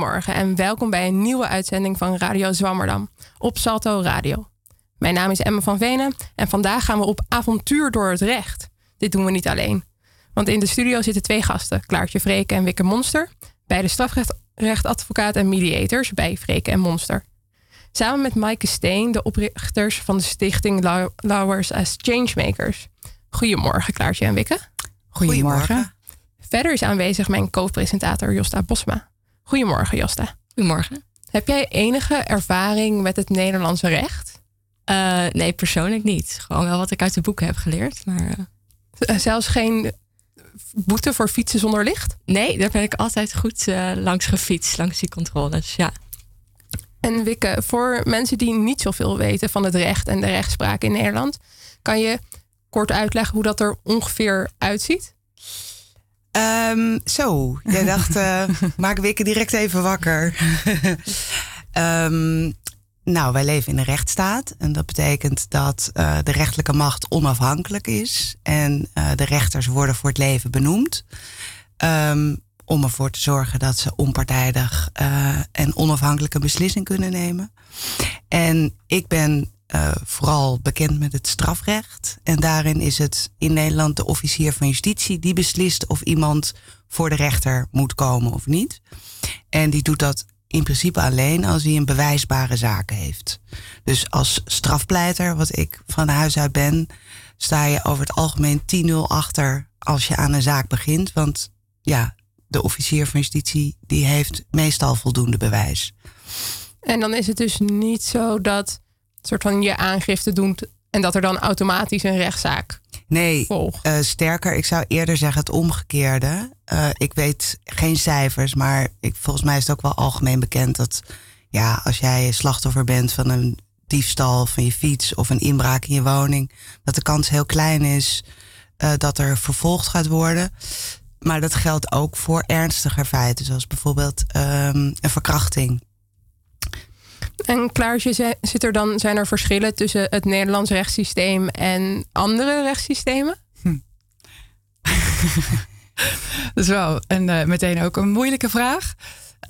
Goedemorgen en welkom bij een nieuwe uitzending van Radio Zwammerdam op Salto Radio. Mijn naam is Emma van Venen en vandaag gaan we op avontuur door het recht. Dit doen we niet alleen. Want in de studio zitten twee gasten, Klaartje Vreken en Wikke Monster, beide strafrechtadvocaat en mediators bij Vreken en Monster. Samen met Maaike Steen, de oprichters van de stichting Lowers as Changemakers. Goedemorgen Klaartje en Wikke. Goedemorgen. Verder is aanwezig mijn co-presentator Josta Bosma. Goedemorgen, Josta. Goedemorgen. Heb jij enige ervaring met het Nederlandse recht? Uh, nee, persoonlijk niet. Gewoon wel wat ik uit de boeken heb geleerd. Maar, uh... Zelfs geen boete voor fietsen zonder licht? Nee, daar ben ik altijd goed uh, langs gefietst, langs die controles. Ja. En Wikke, voor mensen die niet zoveel weten van het recht en de rechtspraak in Nederland, kan je kort uitleggen hoe dat er ongeveer uitziet? Um, zo, jij dacht, uh, maak Wikke direct even wakker. um, nou, wij leven in een rechtsstaat. En dat betekent dat uh, de rechterlijke macht onafhankelijk is. En uh, de rechters worden voor het leven benoemd. Um, om ervoor te zorgen dat ze onpartijdig en onafhankelijke beslissing kunnen nemen. En ik ben uh, vooral bekend met het strafrecht. En daarin is het in Nederland de officier van justitie die beslist of iemand voor de rechter moet komen of niet. En die doet dat in principe alleen als hij een bewijsbare zaak heeft. Dus als strafpleiter, wat ik van huis uit ben, sta je over het algemeen 10-0 achter als je aan een zaak begint. Want ja, de officier van justitie die heeft meestal voldoende bewijs. En dan is het dus niet zo dat soort van je aangifte doet en dat er dan automatisch een rechtszaak nee, volgt. Uh, sterker, ik zou eerder zeggen het omgekeerde. Uh, ik weet geen cijfers, maar ik, volgens mij is het ook wel algemeen bekend dat ja, als jij slachtoffer bent van een diefstal van je fiets of een inbraak in je woning, dat de kans heel klein is uh, dat er vervolgd gaat worden. Maar dat geldt ook voor ernstiger feiten, zoals bijvoorbeeld um, een verkrachting. En Klaartje, zit er dan, zijn er verschillen tussen het Nederlands rechtssysteem en andere rechtssystemen? Hm. dat is wel en uh, meteen ook een moeilijke vraag.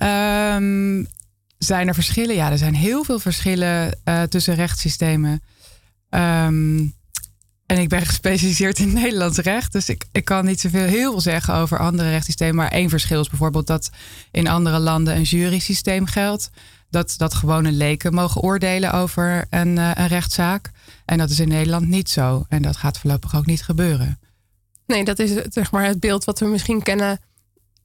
Um, zijn er verschillen? Ja, er zijn heel veel verschillen uh, tussen rechtssystemen. Um, en ik ben gespecialiseerd in Nederlands recht. Dus ik, ik kan niet zoveel heel veel zeggen over andere rechtssystemen. Maar één verschil is bijvoorbeeld dat in andere landen een jurysysteem geldt dat, dat gewone leken mogen oordelen over een, uh, een rechtszaak. En dat is in Nederland niet zo. En dat gaat voorlopig ook niet gebeuren. Nee, dat is zeg maar het beeld wat we misschien kennen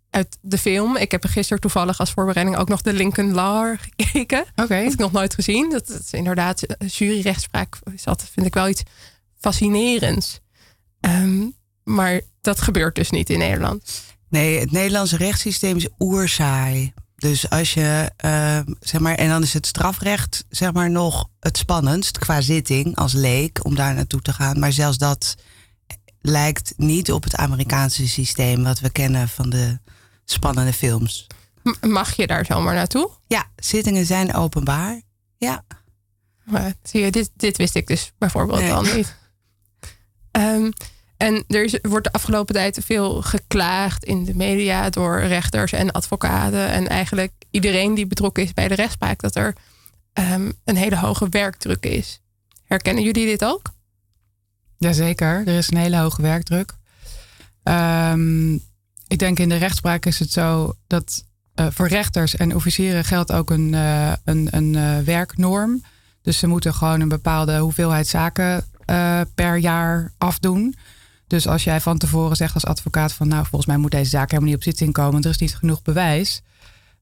uit de film. Ik heb gisteren toevallig als voorbereiding ook nog de Lincoln Law gekeken. Oké. Okay. Dat heb ik nog nooit gezien. Dat, dat is inderdaad eh, juryrechtspraak. Dat vind ik wel iets fascinerends. Um, maar dat gebeurt dus niet in Nederland. Nee, het Nederlandse rechtssysteem is oerzaai. Dus als je, uh, zeg maar, en dan is het strafrecht, zeg maar, nog het spannendst qua zitting als leek om daar naartoe te gaan. Maar zelfs dat lijkt niet op het Amerikaanse systeem wat we kennen van de spannende films. Mag je daar zomaar naartoe? Ja, zittingen zijn openbaar. Ja. Maar, zie je, dit, dit wist ik dus bijvoorbeeld nee. al niet. Um, en er wordt de afgelopen tijd veel geklaagd in de media door rechters en advocaten. En eigenlijk iedereen die betrokken is bij de rechtspraak, dat er um, een hele hoge werkdruk is. Herkennen jullie dit ook? Jazeker, er is een hele hoge werkdruk. Um, ik denk in de rechtspraak is het zo dat uh, voor rechters en officieren geldt ook een, uh, een, een uh, werknorm. Dus ze moeten gewoon een bepaalde hoeveelheid zaken per jaar afdoen. Dus als jij van tevoren zegt als advocaat van nou volgens mij moet deze zaak helemaal niet op zitting komen, er is niet genoeg bewijs.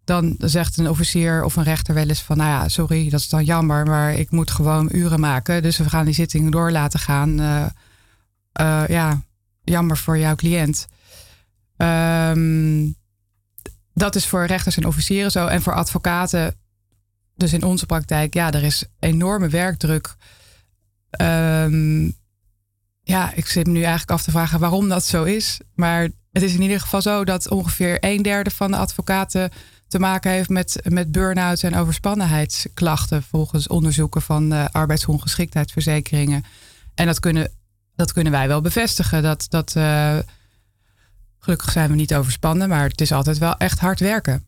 Dan zegt een officier of een rechter wel eens van nou ja, sorry, dat is dan jammer, maar ik moet gewoon uren maken. Dus we gaan die zitting door laten gaan. Uh, uh, ja, jammer voor jouw cliënt. Um, dat is voor rechters en officieren zo. En voor advocaten, dus in onze praktijk, ja, er is enorme werkdruk. Um, ja, ik zit nu eigenlijk af te vragen waarom dat zo is. Maar het is in ieder geval zo dat ongeveer een derde van de advocaten te maken heeft met, met burn-outs en overspannenheidsklachten volgens onderzoeken van uh, arbeidsongeschiktheidsverzekeringen. En dat kunnen, dat kunnen wij wel bevestigen. Dat, dat uh, Gelukkig zijn we niet overspannen, maar het is altijd wel echt hard werken.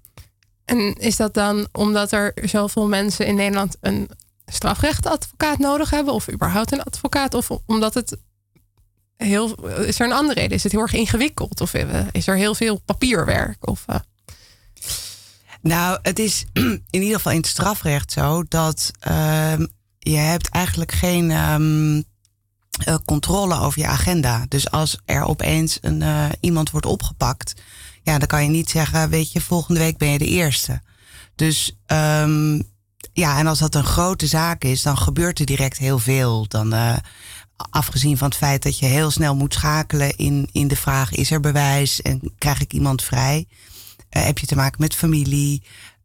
En is dat dan omdat er zoveel mensen in Nederland een strafrechtadvocaat nodig hebben? Of überhaupt een advocaat? Of omdat het heel. Is er een andere reden? Is het heel erg ingewikkeld? Of is er heel veel papierwerk? Of, uh... Nou, het is in ieder geval in het strafrecht zo dat uh, je hebt eigenlijk geen um, uh, controle over je agenda. Dus als er opeens een, iemand wordt opgepakt, ja, dan kan je niet zeggen, weet je, volgende week ben je de eerste. Dus um, ja, en als dat een grote zaak is, dan gebeurt er direct heel veel. Dan, afgezien van het feit dat je heel snel moet schakelen in, in de vraag: is er bewijs en krijg ik iemand vrij? Uh, heb je te maken met familie,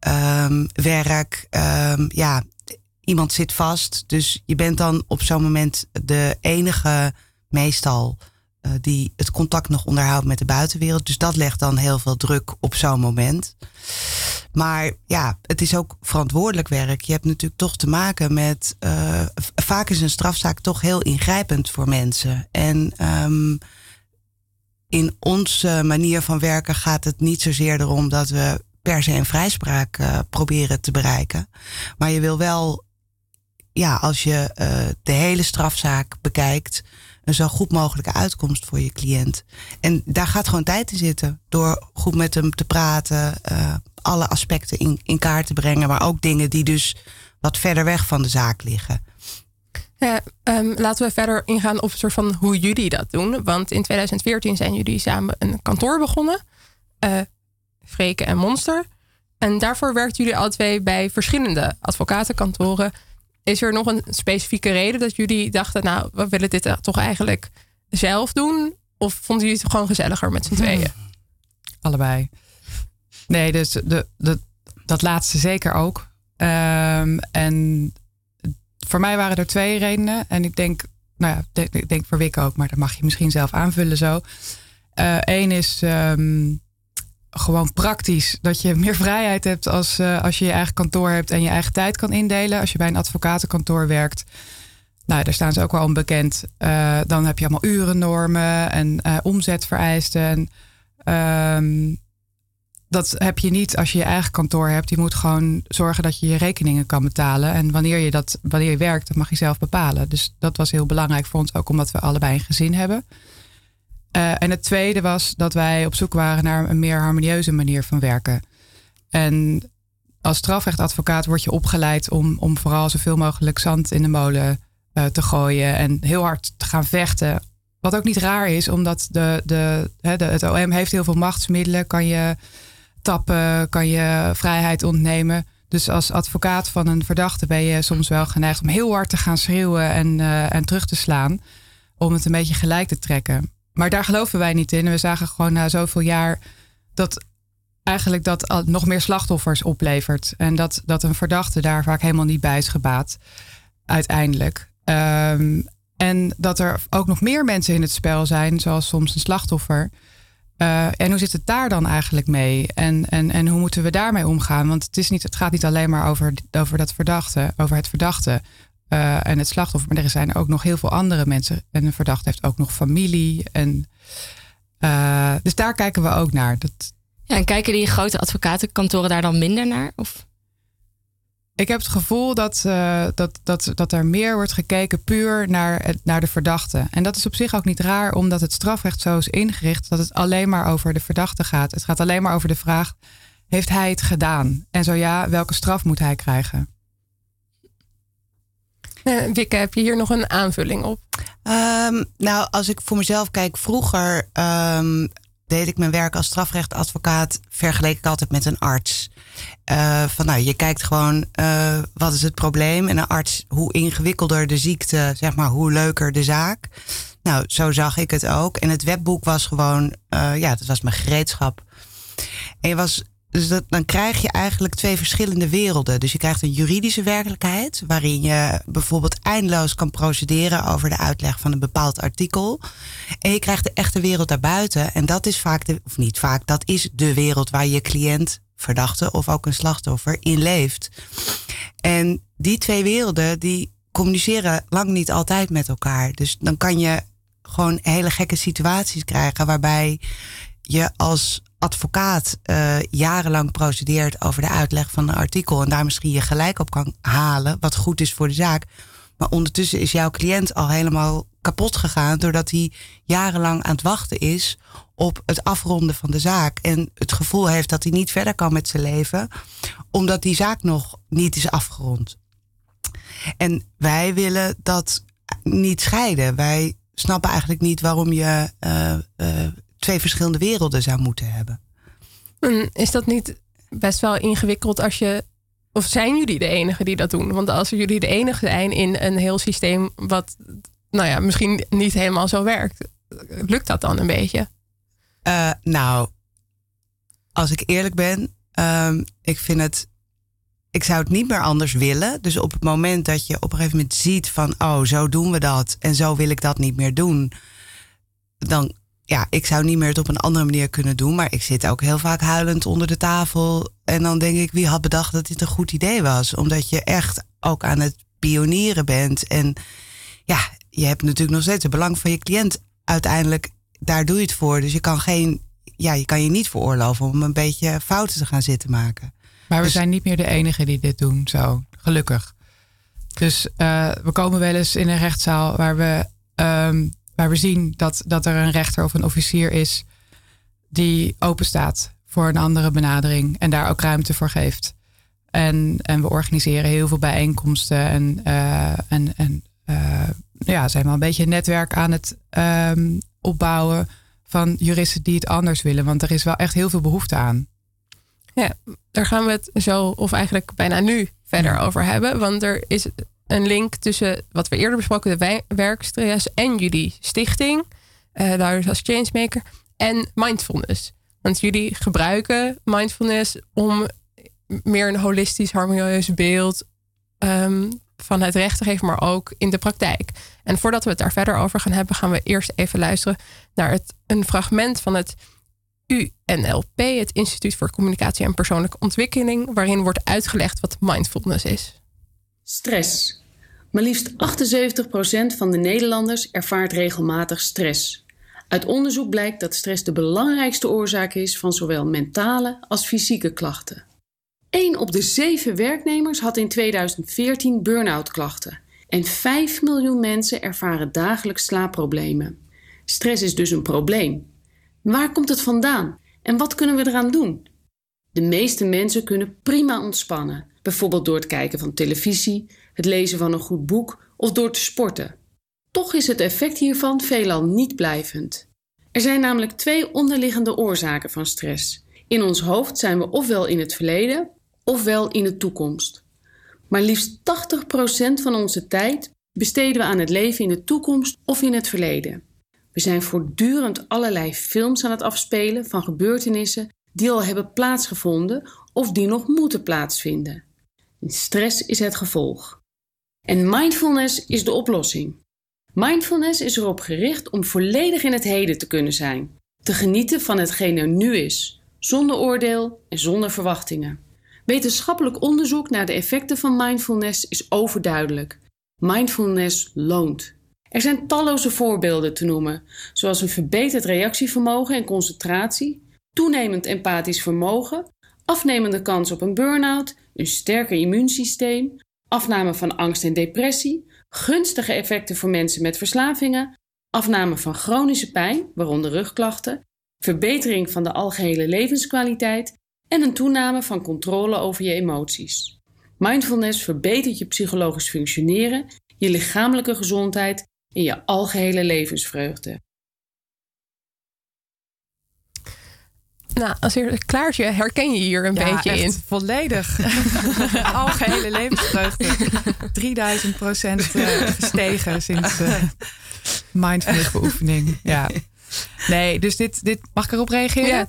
um, werk? Um, ja, iemand zit vast. Dus je bent dan op zo'n moment de enige, meestal, uh, die het contact nog onderhoudt met de buitenwereld. Dus dat legt dan heel veel druk op zo'n moment. Maar ja, het is ook verantwoordelijk werk. Je hebt natuurlijk toch te maken met. Uh, vaak is een strafzaak toch heel ingrijpend voor mensen. En um, in onze manier van werken gaat het niet zozeer erom dat we per se een vrijspraak uh, proberen te bereiken. Maar je wil wel, ja, als je de hele strafzaak bekijkt, een zo goed mogelijke uitkomst voor je cliënt. En daar gaat gewoon tijd in zitten. Door goed met hem te praten, uh, alle aspecten in, in kaart te brengen, maar ook dingen die dus wat verder weg van de zaak liggen. Ja, um, laten we verder ingaan op soort van hoe jullie dat doen. Want in 2014 zijn jullie samen een kantoor begonnen. Uh, Freken en Monster. En daarvoor werkten jullie alle twee bij verschillende advocatenkantoren. Is er nog een specifieke reden dat jullie dachten, nou, we willen dit toch eigenlijk zelf doen? Of vonden jullie het gewoon gezelliger met z'n tweeën? Allebei. Nee, dus de, de, dat laatste zeker ook. Um, en voor mij waren er twee redenen. En ik denk, nou ja, ik denk voor Wik ook, maar dat mag je misschien zelf aanvullen zo. Eén uh, is um, gewoon praktisch. Dat je meer vrijheid hebt als, uh, als je je eigen kantoor hebt en je eigen tijd kan indelen. Als je bij een advocatenkantoor werkt. Nou, daar staan ze ook wel onbekend. Uh, dan heb je allemaal urennormen en omzetvereisten. En, um, dat heb je niet als je je eigen kantoor hebt. Je moet gewoon zorgen dat je je rekeningen kan betalen. En wanneer je, dat, wanneer je werkt, dat mag je zelf bepalen. Dus dat was heel belangrijk voor ons, ook omdat we allebei een gezin hebben. Uh, en het tweede was dat wij op zoek waren naar een meer harmonieuze manier van werken. En als strafrechtadvocaat word je opgeleid om, om vooral zoveel mogelijk zand in de molen uh, te gooien en heel hard te gaan vechten. Wat ook niet raar is, omdat de, de, het OM heeft heel veel machtsmiddelen, kan je tappen, kan je vrijheid ontnemen. Dus als advocaat van een verdachte ben je soms wel geneigd om heel hard te gaan schreeuwen en, uh, en terug te slaan. Om het een beetje gelijk te trekken. Maar daar geloven wij niet in. We zagen gewoon na zoveel jaar dat eigenlijk dat nog meer slachtoffers oplevert. En dat, dat een verdachte daar vaak helemaal niet bij is gebaat. Uiteindelijk. Um, en dat er ook nog meer mensen in het spel zijn, zoals soms een slachtoffer. Uh, en hoe zit het daar dan eigenlijk mee? En, en, en hoe moeten we daarmee omgaan? Want het, is niet, het gaat niet alleen maar over, over dat verdachte, over het verdachte uh, en het slachtoffer. Maar er zijn ook nog heel veel andere mensen. En een verdachte heeft ook nog familie. En, uh, dus daar kijken we ook naar. Dat... Ja, en kijken die grote advocatenkantoren daar dan minder naar? Of? Ik heb het gevoel dat, uh, dat, dat, dat er meer wordt gekeken puur naar, naar de verdachte. En dat is op zich ook niet raar, omdat het strafrecht zo is ingericht dat het alleen maar over de verdachte gaat. Het gaat alleen maar over de vraag: heeft hij het gedaan? En zo ja, welke straf moet hij krijgen? Uh, Wikke, heb je hier nog een aanvulling op? Um, nou, als ik voor mezelf kijk, vroeger um, deed ik mijn werk als strafrechtadvocaat, vergeleek ik altijd met een arts. Uh, van nou, je kijkt gewoon uh, wat is het probleem. En een arts, hoe ingewikkelder de ziekte, zeg maar, hoe leuker de zaak. Nou, zo zag ik het ook. En het webboek was gewoon, uh, ja, dat was mijn gereedschap. En je was, dus dat, dan krijg je eigenlijk twee verschillende werelden. Dus je krijgt een juridische werkelijkheid, waarin je bijvoorbeeld eindeloos kan procederen over de uitleg van een bepaald artikel. En je krijgt de echte wereld daarbuiten. En dat is vaak, de, of niet vaak, dat is de wereld waar je cliënt verdachte of ook een slachtoffer in leeft. En die twee werelden die communiceren lang niet altijd met elkaar. Dus dan kan je gewoon hele gekke situaties krijgen waarbij je als advocaat uh, jarenlang procedeert over de uitleg van een artikel en daar misschien je gelijk op kan halen, wat goed is voor de zaak. Maar ondertussen is jouw cliënt al helemaal kapot gegaan doordat hij jarenlang aan het wachten is op het afronden van de zaak. En het gevoel heeft dat hij niet verder kan met zijn leven, omdat die zaak nog niet is afgerond. En wij willen dat niet scheiden. Wij snappen eigenlijk niet waarom je uh, uh, twee verschillende werelden zou moeten hebben. Is dat niet best wel ingewikkeld als je. Of zijn jullie de enige die dat doen? Want als jullie de enige zijn in een heel systeem wat, nou ja, misschien niet helemaal zo werkt, lukt dat dan een beetje? Uh, nou, als ik eerlijk ben, um, ik vind het. Ik zou het niet meer anders willen. Dus op het moment dat je op een gegeven moment ziet van, oh, zo doen we dat en zo wil ik dat niet meer doen, dan ja, ik zou niet meer het op een andere manier kunnen doen. Maar ik zit ook heel vaak huilend onder de tafel. En dan denk ik, wie had bedacht dat dit een goed idee was? Omdat je echt ook aan het pionieren bent. En ja, je hebt natuurlijk nog steeds het belang van je cliënt. Uiteindelijk, daar doe je het voor. Dus je kan geen, ja, je kan je niet veroorloven om een beetje fouten te gaan zitten maken. Maar we Dus- zijn niet meer de enigen die dit doen, zo gelukkig. Dus eh, we komen wel eens in een rechtszaal waar we, ehm, waar we zien dat, dat er een rechter of een officier is die open staat voor een andere benadering en daar ook ruimte voor geeft. En, en we organiseren heel veel bijeenkomsten en, eh, en, en eh, ja, zijn wel een beetje een netwerk aan het ehm, opbouwen van juristen die het anders willen. Want er is wel echt heel veel behoefte aan. Ja, daar gaan we het zo, of eigenlijk bijna nu, verder over hebben. Want er is een link tussen wat we eerder besproken, de werkstress en jullie stichting, eh daar is als changemaker, en mindfulness. Want jullie gebruiken mindfulness om meer een holistisch, harmonieus beeld ehm, van het recht te geven, maar ook in de praktijk. En voordat we het daar verder over gaan hebben, gaan we eerst even luisteren naar het, een fragment van het UNLP, het Instituut voor Communicatie en Persoonlijke Ontwikkeling, waarin wordt uitgelegd wat mindfulness is. Stress. Maar liefst 78% van de Nederlanders ervaart regelmatig stress. Uit onderzoek blijkt dat stress de belangrijkste oorzaak is van zowel mentale als fysieke klachten. 1 op de 7 werknemers had in 2014 burn-out klachten en 5 miljoen mensen ervaren dagelijks slaapproblemen. Stress is dus een probleem. Waar komt het vandaan en wat kunnen we eraan doen? De meeste mensen kunnen prima ontspannen, bijvoorbeeld door het kijken van televisie, het lezen van een goed boek of door te sporten. Toch is het effect hiervan veelal niet blijvend. Er zijn namelijk twee onderliggende oorzaken van stress. In ons hoofd zijn we ofwel in het verleden ofwel in de toekomst. Maar liefst 80% van onze tijd besteden we aan het leven in de toekomst of in het verleden. We zijn voortdurend allerlei films aan het afspelen van gebeurtenissen die al hebben plaatsgevonden of die nog moeten plaatsvinden. En stress is het gevolg. En mindfulness is de oplossing. Mindfulness is erop gericht om volledig in het heden te kunnen zijn, te genieten van hetgeen er nu is, zonder oordeel en zonder verwachtingen. Wetenschappelijk onderzoek naar de effecten van mindfulness is overduidelijk. Mindfulness loont. Er zijn talloze voorbeelden te noemen, zoals een verbeterd reactievermogen en concentratie, toenemend empathisch vermogen, afnemende kans op een burn-out, een sterker immuunsysteem, afname van angst en depressie, gunstige effecten voor mensen met verslavingen, afname van chronische pijn, waaronder rugklachten, verbetering van de algehele levenskwaliteit en een toename van controle over je emoties. Mindfulness verbetert je psychologisch functioneren, je lichamelijke gezondheid en je algehele levensvreugde. Nou, als eerste, Klaartje, herken je hier een beetje echt in? Volledig. Algehele levensvreugde. 3000 procent eh, gestegen sinds uh, mindfulness beoefening. Ja. Nee, dus dit, dit mag ik erop reageren? Ja,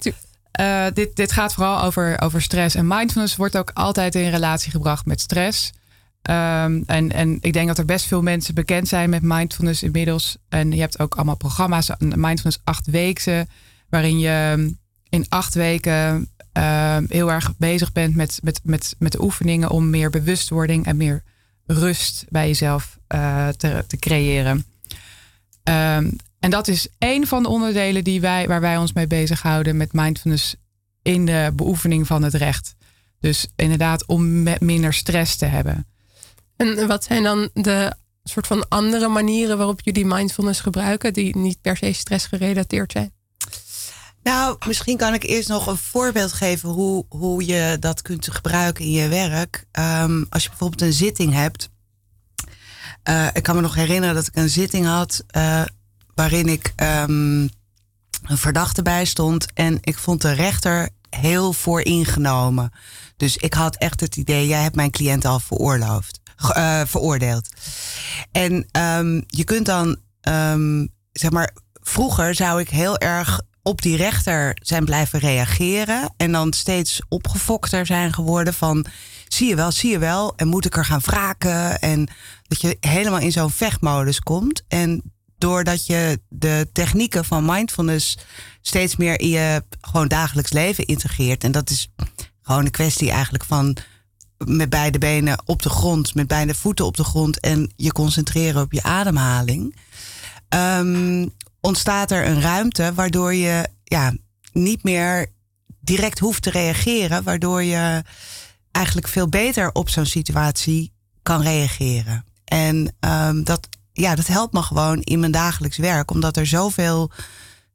Uh, dit, dit gaat vooral over, over stress. En mindfulness wordt ook altijd in relatie gebracht met stress. Um, en, en ik denk dat er best veel mensen bekend zijn met mindfulness inmiddels. En je hebt ook allemaal programma's, mindfulness acht weekse, waarin je in acht weken uh, heel erg bezig bent met, met, met, met de oefeningen om meer bewustwording en meer rust bij jezelf uh, te, te creëren. Um, en dat is één van de onderdelen die wij, waar wij ons mee bezighouden met mindfulness in de beoefening van het recht. Dus inderdaad om minder stress te hebben. En wat zijn dan de soort van andere manieren waarop jullie mindfulness gebruiken, die niet per se stressgerelateerd zijn? Nou, misschien kan ik eerst nog een voorbeeld geven hoe, hoe je dat kunt gebruiken in je werk. Ehm, als je bijvoorbeeld een zitting hebt. Uh, ik kan me nog herinneren dat ik een zitting had uh, waarin ik um, een verdachte bij stond. En ik vond de rechter heel vooringenomen. Dus ik had echt het idee, jij hebt mijn cliënt al veroorloofd, uh, veroordeeld. En um, je kunt dan, zeg maar, vroeger zou ik heel erg op die rechter zijn blijven reageren. En dan steeds opgefokter zijn geworden van zie je wel, zie je wel. En moet ik er gaan wraken? En dat je helemaal in zo'n vechtmodus komt. En doordat je de technieken van mindfulness steeds meer in je gewoon dagelijks leven integreert. En dat is gewoon een kwestie eigenlijk van met beide benen op de grond, met beide voeten op de grond en je concentreren op je ademhaling. Um, ontstaat er een ruimte waardoor je ja, niet meer direct hoeft te reageren, waardoor je eigenlijk veel beter op zo'n situatie kan reageren. En um, dat, ja, dat helpt me gewoon in mijn dagelijks werk, omdat er zoveel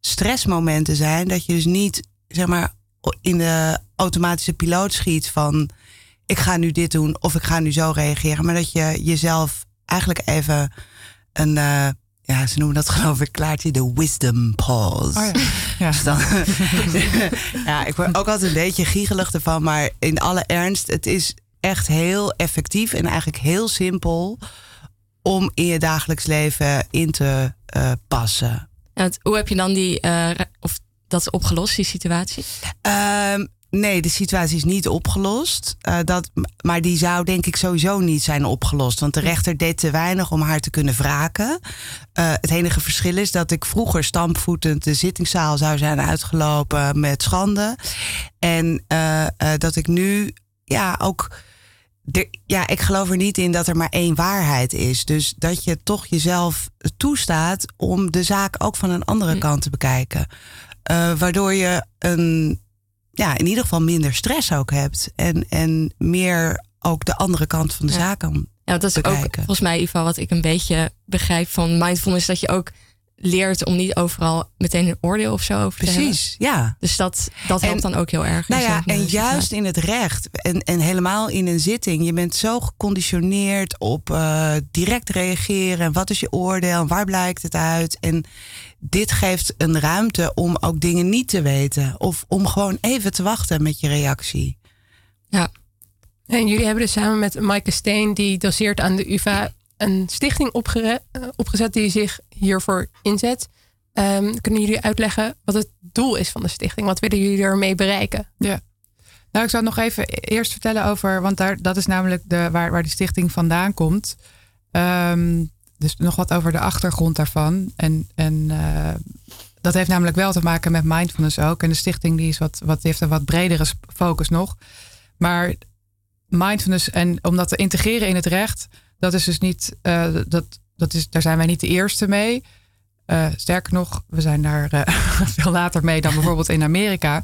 stressmomenten zijn dat je dus niet zeg maar in de automatische piloot schiet van ik ga nu dit doen of ik ga nu zo reageren, maar dat je jezelf eigenlijk even een uh, ja, ze noemen dat geloof ik, Klaartje, de wisdom pause. Oh ja. Ja. Dus dan, ja, ik word ook altijd een beetje giegelig ervan. Maar in alle ernst, het is echt heel effectief en eigenlijk heel simpel om in je dagelijks leven in te uh, passen. hoe heb je dan die, uh, of dat opgelost, die situatie? Um, Nee, de situatie is niet opgelost. Uh, dat, maar die zou denk ik sowieso niet zijn opgelost. Want de rechter deed te weinig om haar te kunnen wraken. Uh, het enige verschil is dat ik vroeger stampvoetend de zittingszaal zou zijn uitgelopen met schande. En uh, dat ik nu ja ook. De, ja, ik geloof er niet in dat er maar één waarheid is. Dus dat je toch jezelf toestaat om de zaak ook van een andere hm. kant te bekijken. waardoor je een ja, in ieder geval minder stress ook hebt. En, en meer ook de andere kant van de zaak kan Ja, dat is ook volgens mij Ivo wat ik een beetje begrijp van mindfulness. Dat je ook leert om niet overal meteen een oordeel of zo over Precies, te Precies, ja. Dus dat, dat helpt dan ook heel erg. Nou ja, en juist in het recht en, en helemaal in een zitting. Je bent zo geconditioneerd op uh, direct reageren. Wat is je oordeel? Waar blijkt het uit? En dit geeft een ruimte om ook dingen niet te weten. Of om gewoon even te wachten met je reactie. Ja. En jullie hebben dus samen met Maaike Steen, die doseert aan de UvA, een stichting opgezet, eh, opgezet die zich hiervoor inzet. Um, kunnen jullie uitleggen wat het doel is van de stichting? Wat willen jullie ermee bereiken? Ja. Nou, ik zou nog even eerst vertellen over, want daar, dat is namelijk de, waar, waar de stichting vandaan komt. Um, dus nog wat over de achtergrond daarvan. En, en uh, dat heeft namelijk wel te maken met mindfulness ook. En de stichting die is wat, wat, heeft een wat bredere focus nog. Maar mindfulness en om dat te integreren in het recht, dat is dus niet, uh, dat, dat is, daar zijn wij niet de eerste mee. Uh, sterker nog, we zijn daar veel later mee dan bijvoorbeeld in Amerika.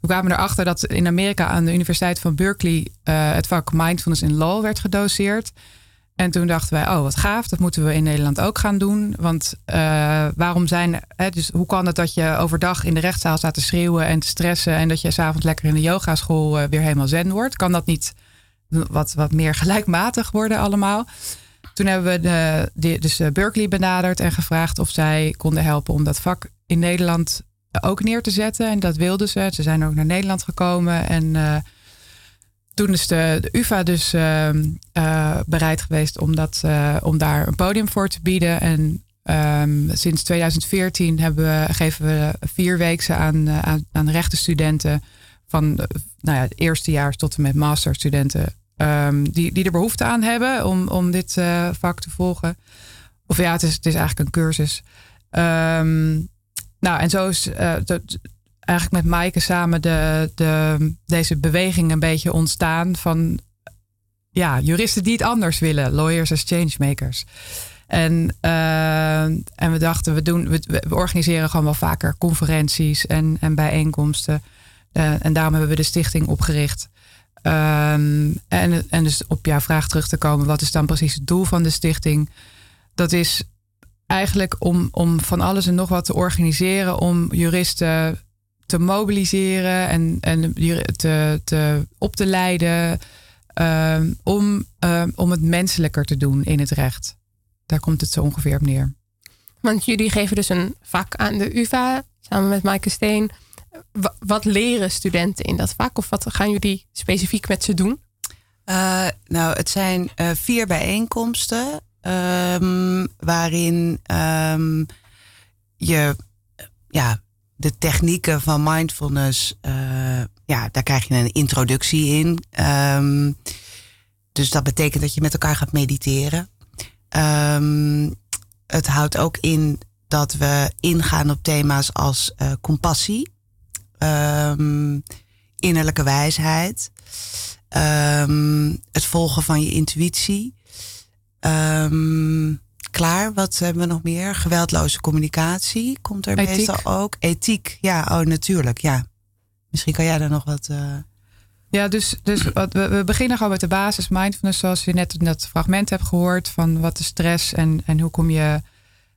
We kwamen erachter dat in Amerika aan de Universiteit van Berkeley het vak mindfulness in law werd gedoseerd. En toen dachten wij, oh wat gaaf, dat moeten we in Nederland ook gaan doen. Want uh, waarom zijn, hè, dus hoe kan het dat je overdag in de rechtszaal staat te schreeuwen en te stressen en dat je s'avonds lekker in de yogaschool uh, weer helemaal zen wordt? Kan dat niet wat, wat meer gelijkmatig worden allemaal? Toen hebben we de, de, dus eh, Berkeley benaderd en gevraagd of zij konden helpen om dat vak in Nederland ook neer te zetten. En dat wilden ze. Ze zijn ook naar Nederland gekomen en toen is de, UvA dus uh, uh, bereid geweest om, dat, uh, om daar een podium voor te bieden. En um, sinds 2014 hebben we, geven we vier weken aan, aan, aan rechtenstudenten van nou ja, het eerste jaar tot en met masterstudenten. Um, die, die er behoefte aan hebben om, om dit vak te volgen. Of ja, het is, het is eigenlijk een cursus. Nou, en zo is eigenlijk met Maaike samen de, de, deze beweging een beetje ontstaan van ja, juristen die het anders willen, lawyers as changemakers. En, uh, en we dachten, we, doen, we, we, organiseren gewoon wel vaker conferenties en, en bijeenkomsten. Uh, en daarom hebben we de stichting opgericht. Um, en, en dus op jouw vraag terug te komen, wat is dan precies het doel van de stichting? Dat is eigenlijk om, om van alles en nog wat te organiseren, om juristen te mobiliseren en, en te, te, op te leiden, uh, om, uh, om het menselijker te doen in het recht. Daar komt het zo ongeveer op neer. Want jullie geven dus een vak aan de UVA samen met Maaike Steen. Wat leren studenten in dat vak? Of wat gaan jullie specifiek met ze doen? Uh, nou, het zijn uh, vier bijeenkomsten. Um, waarin um, je ja, de technieken van mindfulness, uh, ja, daar krijg je een introductie in. Um, dus dat betekent dat je met elkaar gaat mediteren. Um, het houdt ook in dat we ingaan op thema's als uh, compassie, um, innerlijke wijsheid, het volgen van je intuïtie. Klaar, wat hebben we nog meer? Geweldloze communicatie komt er Ethiek. meestal ook. Ethiek, ja, oh natuurlijk, ja. Misschien kan jij daar nog wat. Uh... Ja, dus, dus wat, we, we, beginnen gewoon met de basis mindfulness, zoals je net in dat fragment hebt gehoord, van wat is stress en, en hoe kom je,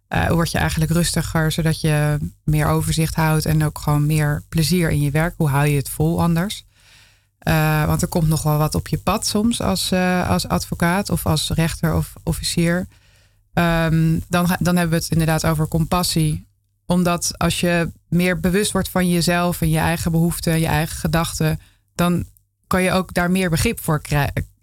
uh, hoe word je eigenlijk rustiger, zodat je meer overzicht houdt en ook gewoon meer plezier in je werk. Hoe hou je het vol anders? Uh, want er komt nog wel wat op je pad soms als, als advocaat of als rechter of officier. Um, dan, dan hebben we het inderdaad over compassie. Omdat als je meer bewust wordt van jezelf en je eigen behoeften, je eigen gedachten, dan kan je ook daar meer begrip voor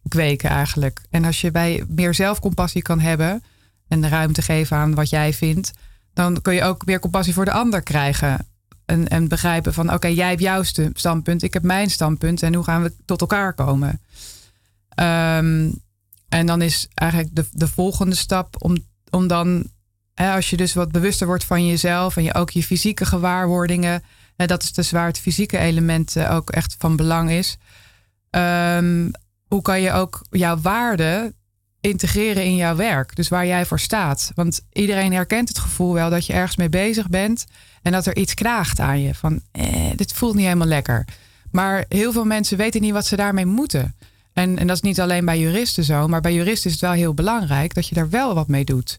kweken eigenlijk. En als je bij meer zelfcompassie kan hebben en de ruimte geven aan wat jij vindt, dan kun je ook meer compassie voor de ander krijgen. En, en begrijpen van oké, jij hebt jouw standpunt, ik heb mijn standpunt en hoe gaan we tot elkaar komen. Um, en dan is eigenlijk de, de volgende stap om, om dan, als je dus wat bewuster wordt van jezelf en je ook je fysieke gewaarwordingen, hè, dat is dus waar het fysieke element uh, ook echt van belang is. Um, hoe kan je ook jouw waarde integreren in jouw werk? Dus waar jij voor staat. Want iedereen herkent het gevoel wel dat je ergens mee bezig bent en dat er iets knaagt aan je. Van, eh, dit voelt niet helemaal lekker. Maar heel veel mensen weten niet wat ze daarmee moeten. En, en dat is niet alleen bij juristen zo, maar bij juristen is het wel heel belangrijk dat je daar wel wat mee doet.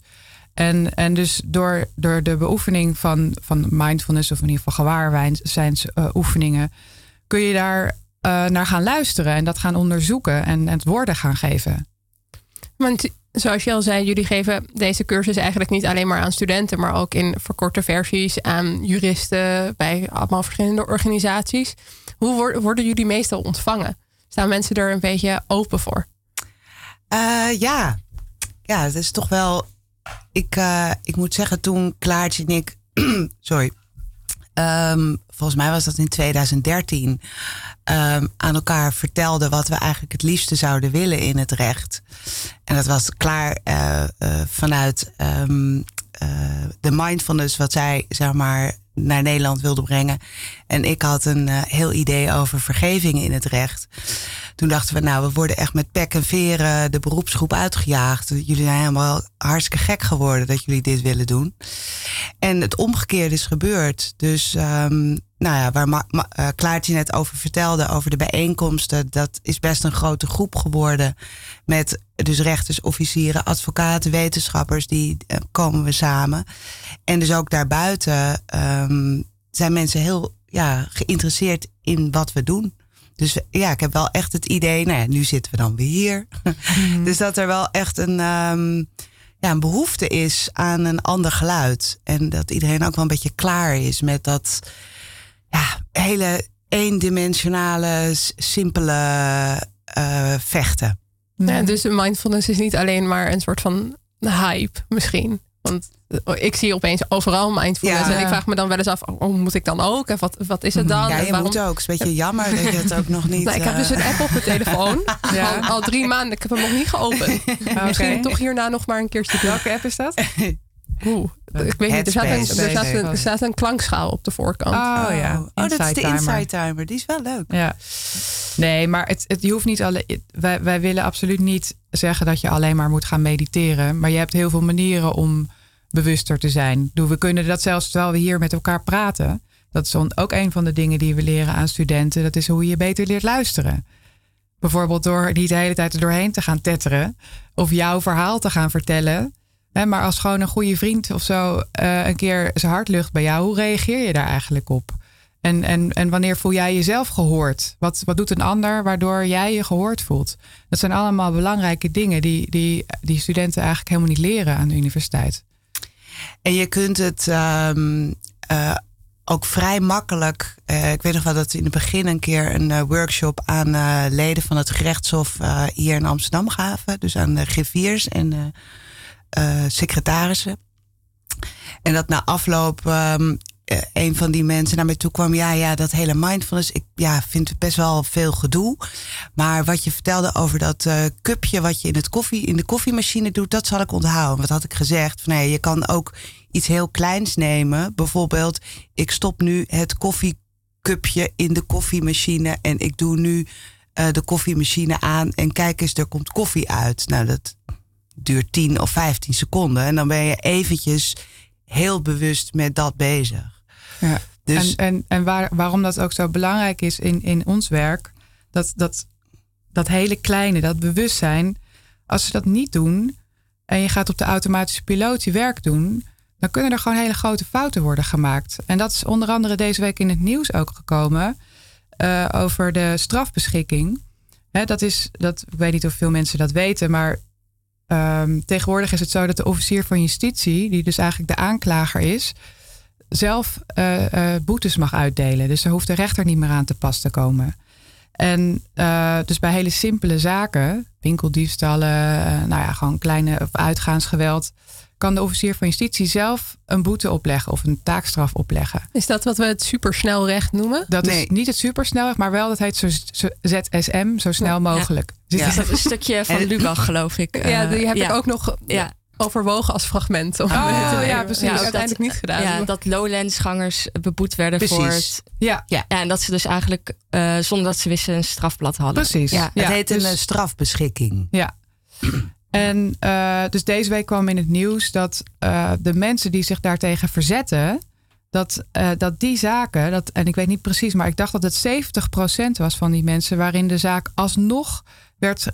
En, en dus door, door de beoefening van, van mindfulness, of in ieder geval gewaarzijnsoefeningen, uh, kun je daar uh, naar gaan luisteren en dat gaan onderzoeken en, en het woorden gaan geven. Want zoals je al zei, jullie geven deze cursus eigenlijk niet alleen maar aan studenten, maar ook in verkorte versies aan juristen bij allemaal verschillende organisaties. Hoe worden jullie meestal ontvangen? Staan mensen er een beetje open voor? Uh, ja. ja, het is toch wel. Ik, uh, ik moet zeggen, toen Klaartje en ik. sorry. Um, volgens mij was dat in 2013. Um, aan elkaar vertelden wat we eigenlijk het liefste zouden willen in het recht. En dat was klaar uh, vanuit um, de mindfulness, wat zij zeg maar naar Nederland wilde brengen. En ik had een uh, heel idee over vergeving in het recht. Toen dachten we, nou, we worden echt met pek en veren de beroepsgroep uitgejaagd. Jullie zijn helemaal hartstikke gek geworden dat jullie dit willen doen. En het omgekeerde is gebeurd. Dus, um, nou ja, waar Ma uh, Klaartje net over vertelde, over de bijeenkomsten, dat is best een grote groep geworden. Met dus rechters, officieren, advocaten, wetenschappers, die uh, komen we samen. En dus ook daarbuiten um, zijn mensen heel ja, geïnteresseerd in wat we doen. Dus ja, ik heb wel echt het idee, nou ja, nu zitten we dan weer hier. Mm. dus dat er wel echt een, um, ja, een behoefte is aan een ander geluid. En dat iedereen ook wel een beetje klaar is met dat ja, hele eendimensionale, simpele uh, vechten. Ja, dus mindfulness is niet alleen maar een soort van hype misschien. Want ik zie opeens overal mindfulness. Ja. En ik vraag me dan wel eens af, oh, moet ik dan ook? En wat, wat is het dan? Ja, je waarom... moet ook. Het is een beetje jammer dat je het ook nog niet... nou, ik heb dus een app op mijn telefoon. ja. al, al, drie maanden. Ik heb hem nog niet geopend. okay. Misschien toch hierna nog maar een keertje doen. Welke app is dat? Oeh, ik weet niet, er staat, een, er, staat een, er staat een klankschaal op de voorkant. Oh, ja, oh, dat is de Inside Timer. Die is wel leuk. Ja. Nee, maar het, het, je hoeft niet alle, wij, wij willen absoluut niet zeggen dat je alleen maar moet gaan mediteren. Maar je hebt heel veel manieren om bewuster te zijn. We kunnen dat zelfs terwijl we hier met elkaar praten. Dat is ook een van de dingen die we leren aan studenten. Dat is hoe je beter leert luisteren. Bijvoorbeeld door niet de hele tijd er doorheen te gaan tetteren. Of jouw verhaal te gaan vertellen. Maar als gewoon een goede vriend of zo uh, een keer zijn hart lucht bij jou. Hoe reageer je daar eigenlijk op? En, en, en wanneer voel jij jezelf gehoord? Wat, wat doet een ander waardoor jij je gehoord voelt? Dat zijn allemaal belangrijke dingen die, die, die studenten eigenlijk helemaal niet leren aan de universiteit. En je kunt het um, uh, ook vrij makkelijk. Uh, ik weet nog wel dat we in het begin een keer een workshop aan leden van het gerechtshof hier in Amsterdam gaven. Dus aan de griffiers en secretarissen. En dat na afloop um, een van die mensen naar mij toe kwam. Ja, ja, dat hele mindfulness. Ik ja, vind het best wel veel gedoe. Maar wat je vertelde over dat uh, cupje wat je in, het koffie, in de koffiemachine doet, dat zal ik onthouden. Wat had ik gezegd? Van, nee, je kan ook iets heel kleins nemen. Bijvoorbeeld, ik stop nu het koffiecupje in de koffiemachine en ik doe nu de koffiemachine aan en kijk eens, er komt koffie uit. Nou, dat duurt 10 of 15 seconden en dan ben je eventjes heel bewust met dat bezig. Ja. Dus, en en, en waar, waarom dat ook zo belangrijk is in, in ons werk, dat, dat, dat hele kleine, dat bewustzijn, als ze dat niet doen en je gaat op de automatische piloot je werk doen, dan kunnen er gewoon hele grote fouten worden gemaakt. En dat is onder andere deze week in het nieuws ook gekomen uh, over de strafbeschikking. dat is, dat, ik weet niet of veel mensen dat weten, maar um, tegenwoordig is het zo dat de officier van justitie, die dus eigenlijk de aanklager is, zelf uh, uh, boetes mag uitdelen. Dus er hoeft de rechter niet meer aan te pas te komen. En uh, dus bij hele simpele zaken, winkeldiefstallen, nou ja, gewoon kleine uitgaansgeweld, kan de officier van justitie zelf een boete opleggen of een taakstraf opleggen. Is dat wat we het supersnelrecht noemen? Dat is niet het supersnelrecht, maar wel dat heet zo ZSM, zo snel mogelijk. Ja. Dus dat is een stukje van Lubach, geloof ik. Ja, die heb ik ook nog ja. overwogen als fragment. Om oh, ja, precies. Ja, uiteindelijk dat, niet gedaan. Ja, dat Lowlands-gangers beboet werden precies. voor het... Ja. ja. en dat ze dus eigenlijk, uh, zonder dat ze wisten, een strafblad hadden. Precies. Ja. Het heet een dus, strafbeschikking. Ja. En uh, dus deze week kwam in het nieuws dat uh, de mensen die zich daartegen verzetten, dat, uh, dat die zaken, dat, en ik weet niet precies, maar ik dacht dat het 70% was van die mensen waarin de zaak alsnog werd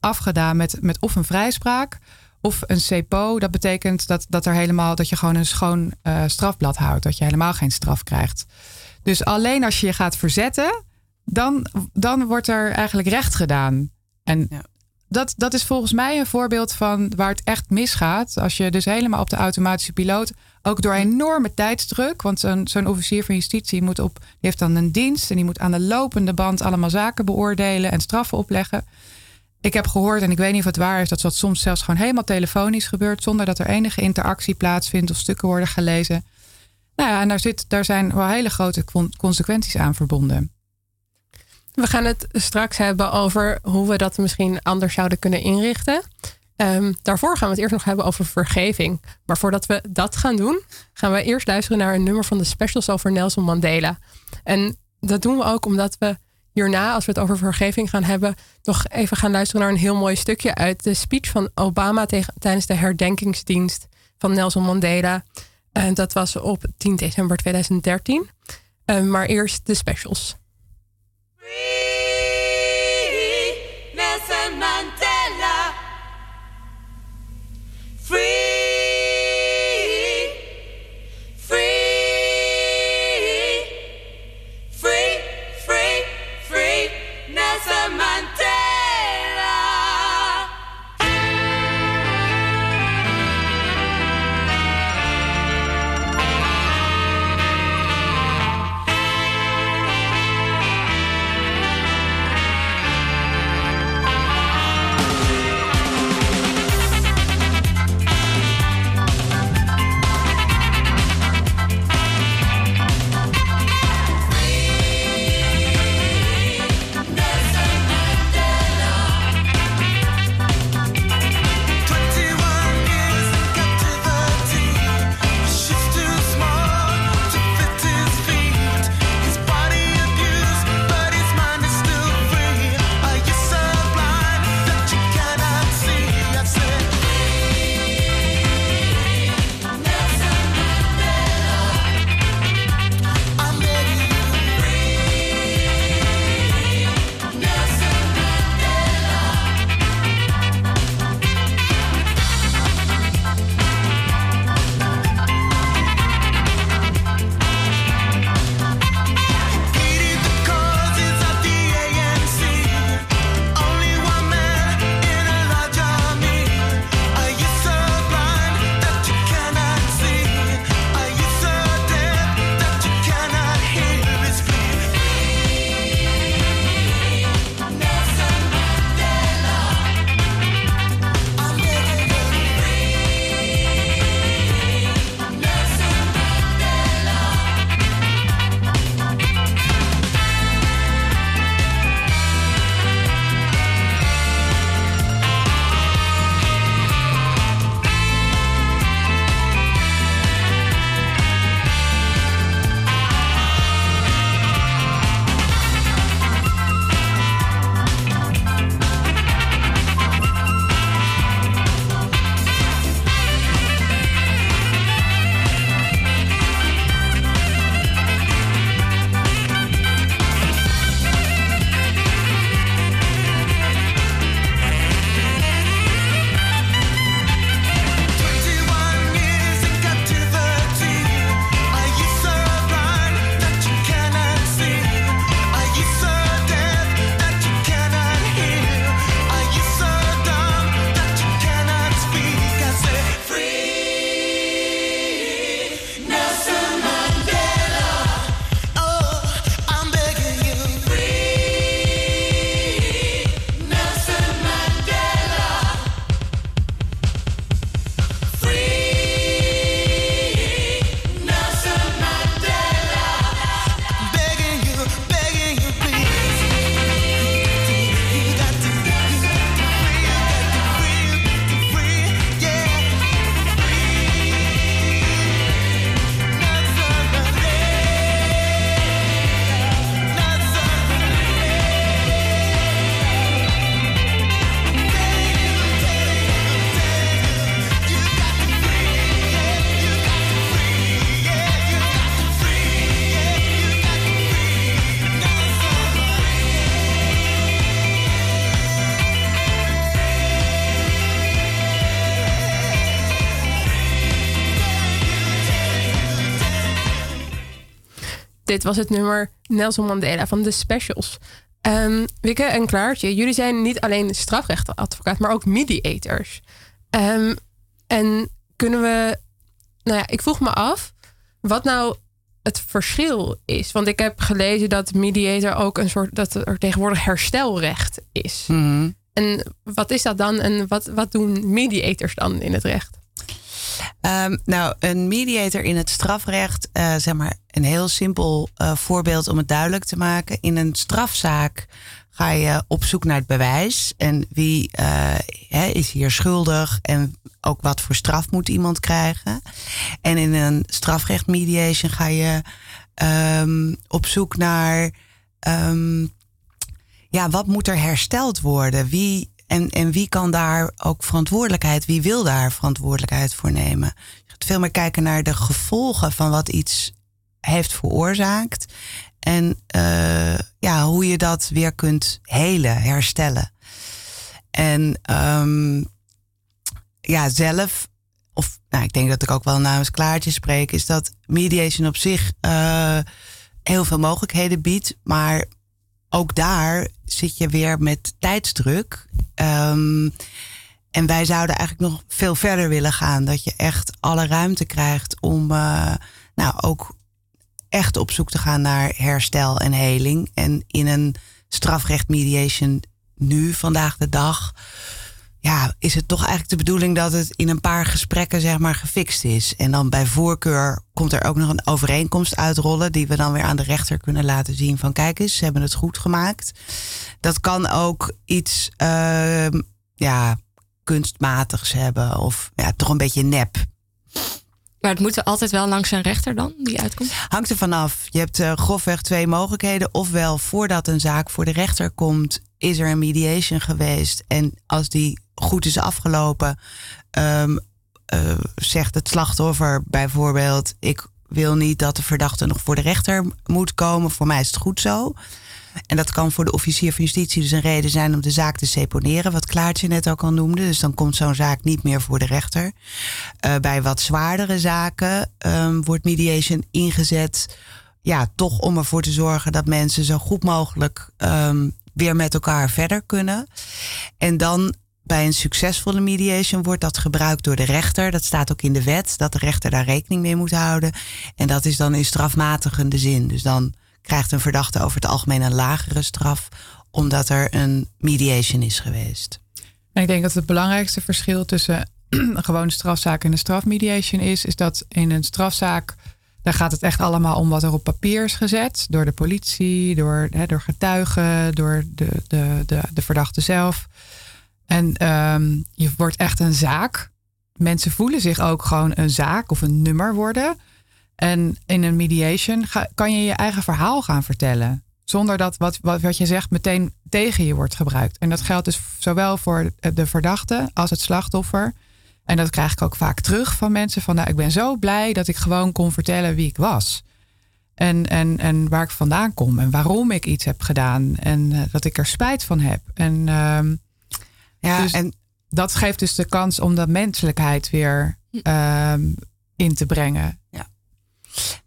afgedaan met, met of een vrijspraak of een CPO. Dat betekent dat, dat, er helemaal, dat je gewoon een schoon strafblad houdt, dat je helemaal geen straf krijgt. Dus alleen als je je gaat verzetten, dan, dan wordt er eigenlijk recht gedaan. En dat, dat is volgens mij een voorbeeld van waar het echt misgaat. Als je dus helemaal op de automatische piloot, ook door enorme tijdsdruk. Want zo'n officier van justitie moet op, heeft dan een dienst en die moet aan de lopende band allemaal zaken beoordelen en straffen opleggen. Ik heb gehoord, en ik weet niet of het waar is, dat dat soms zelfs gewoon helemaal telefonisch gebeurt, zonder dat er enige interactie plaatsvindt of stukken worden gelezen. Nou ja, en daar, zit, daar zijn wel hele grote consequenties aan verbonden. We gaan het straks hebben over hoe we dat misschien anders zouden kunnen inrichten. Um, daarvoor gaan we het eerst nog hebben over vergeving. Maar voordat we dat gaan doen, gaan we eerst luisteren naar een nummer van de specials over Nelson Mandela. En dat doen we ook omdat we hierna, als we het over vergeving gaan hebben, nog even gaan luisteren naar een heel mooi stukje uit de speech van Obama tijdens de herdenkingsdienst van Nelson Mandela. En dat was op 10 december 2013. Um, maar eerst de specials. Free! Dit was het nummer Nelson Mandela van de Specials. Um, Wikke en Klaartje, jullie zijn niet alleen strafrechtadvocaat, maar ook mediators. Um, en kunnen we. Nou ja, ik vroeg me af wat nou het verschil is. Want ik heb gelezen dat mediator ook een soort. dat er tegenwoordig herstelrecht is. Mhm. En wat is dat dan en wat, wat doen mediators dan in het recht? Um, nou, een mediator in het strafrecht, uh, zeg maar een heel simpel uh, voorbeeld om het duidelijk te maken. In een strafzaak ga je op zoek naar het bewijs en wie uh, is hier schuldig en ook wat voor straf moet iemand krijgen. En in een strafrecht mediation ga je um, op zoek naar um, ja, wat moet er hersteld worden? Wie en, en wie kan daar ook verantwoordelijkheid, wie wil daar verantwoordelijkheid voor nemen? Je gaat veel meer kijken naar de gevolgen van wat iets heeft veroorzaakt. En uh, ja, hoe je dat weer kunt helen, herstellen. En um, ja, zelf, of nou, ik denk dat ik ook wel namens Klaartje spreek, is dat mediation op zich uh, heel veel mogelijkheden biedt. Maar ook daar zit je weer met tijdsdruk. Um, en wij zouden eigenlijk nog veel verder willen gaan. Dat je echt alle ruimte krijgt om uh, nou, ook echt op zoek te gaan naar herstel en heling. En in een strafrecht mediation nu, vandaag de dag, ja, is het toch eigenlijk de bedoeling dat het in een paar gesprekken zeg maar gefixt is. En dan bij voorkeur komt er ook nog een overeenkomst uitrollen die we dan weer aan de rechter kunnen laten zien van kijk eens, ze hebben het goed gemaakt. Dat kan ook iets uh, ja, kunstmatigs hebben of ja, toch een beetje nep. Maar het moet er altijd wel langs een rechter dan, die uitkomt? Hangt er vanaf. Je hebt uh, grofweg twee mogelijkheden. Ofwel, voordat een zaak voor de rechter komt, is er een mediation geweest. En als die goed is afgelopen, um, uh, zegt het slachtoffer bijvoorbeeld: Ik wil niet dat de verdachte nog voor de rechter moet komen. Voor mij is het goed zo. En dat kan voor de officier van justitie dus een reden zijn om de zaak te seponeren, wat Klaartje net ook al noemde. Dus dan komt zo'n zaak niet meer voor de rechter. Uh, bij wat zwaardere zaken um, wordt mediation ingezet. Ja, toch om ervoor te zorgen dat mensen zo goed mogelijk um, weer met elkaar verder kunnen. En dan bij een succesvolle mediation wordt dat gebruikt door de rechter. Dat staat ook in de wet, dat de rechter daar rekening mee moet houden. En dat is dan in strafmatigende zin. Dus dan krijgt een verdachte over het algemeen een lagere straf, omdat er een mediation is geweest. Ik denk dat het belangrijkste verschil tussen een gewone strafzaak en een strafmediation is, is dat in een strafzaak, daar gaat het echt allemaal om wat er op papier is gezet. Door de politie, door, hè, door getuigen, door de, de, de, de verdachte zelf. En um, je wordt echt een zaak. Mensen voelen zich ook gewoon een zaak of een nummer worden. En in een mediation kan je je eigen verhaal gaan vertellen. Zonder dat wat, wat, wat je zegt meteen tegen je wordt gebruikt. En dat geldt dus zowel voor de verdachte als het slachtoffer. En dat krijg ik ook vaak terug van mensen. Van nou, ik ben zo blij dat ik gewoon kon vertellen wie ik was. En, en, en waar ik vandaan kom. En waarom ik iets heb gedaan. En uh, dat ik er spijt van heb. En, uh, ja, dus en dat geeft dus de kans om dat menselijkheid weer uh, in te brengen. Ja.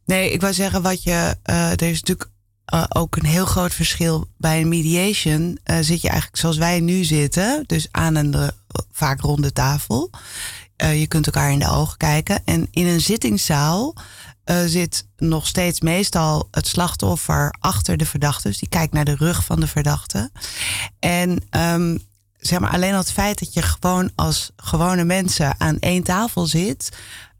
Nee, ik wou zeggen wat je. Uh, er is natuurlijk uh, ook een heel groot verschil bij een mediation. Uh, zit je eigenlijk zoals wij nu zitten, dus aan een vaak ronde tafel. je kunt elkaar in de ogen kijken. En in een zittingszaal zit nog steeds meestal het slachtoffer achter de verdachte. Dus die kijkt naar de rug van de verdachte. En um, zeg maar alleen al het feit dat je gewoon als gewone mensen aan één tafel zit,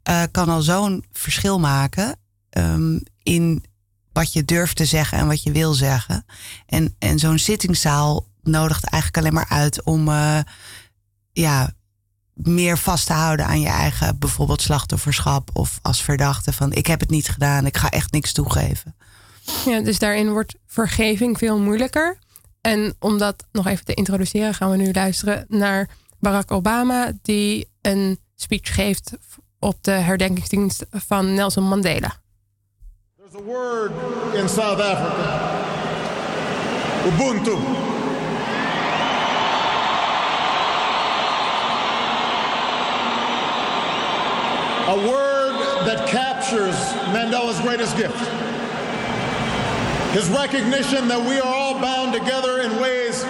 uh, kan al zo'n verschil maken um, in wat je durft te zeggen en wat je wil zeggen. En, en zo'n zittingszaal nodigt eigenlijk alleen maar uit om ja, meer vast te houden aan je eigen bijvoorbeeld slachtofferschap of als verdachte van ik heb het niet gedaan, ik ga echt niks toegeven. Ja, dus daarin wordt vergeving veel moeilijker. En om dat nog even te introduceren, gaan we nu luisteren naar Barack Obama, die een speech geeft op de herdenkingsdienst van Nelson Mandela. There's a word in South Africa. Ubuntu. A word that captures Mandela's greatest gift. His recognition that we are all bound together in ways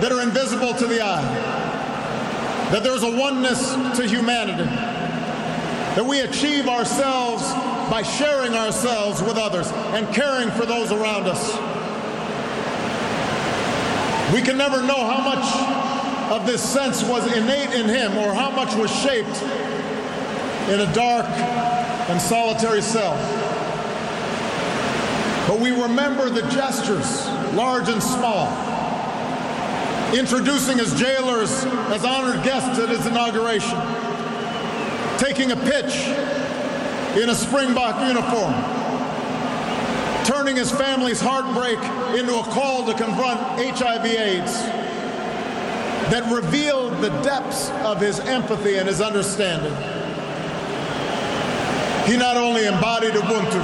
that are invisible to the eye. That there's a oneness to humanity. That we achieve ourselves by sharing ourselves with others and caring for those around us. We can never know how much of this sense was innate in him or how much was shaped in a dark and solitary cell. But we remember the gestures, large and small, introducing his jailers as honored guests at his inauguration, taking a pitch in a Springbok uniform, turning his family's heartbreak into a call to confront HIV AIDS that revealed the depths of his empathy and his understanding. He not only embodied Ubuntu,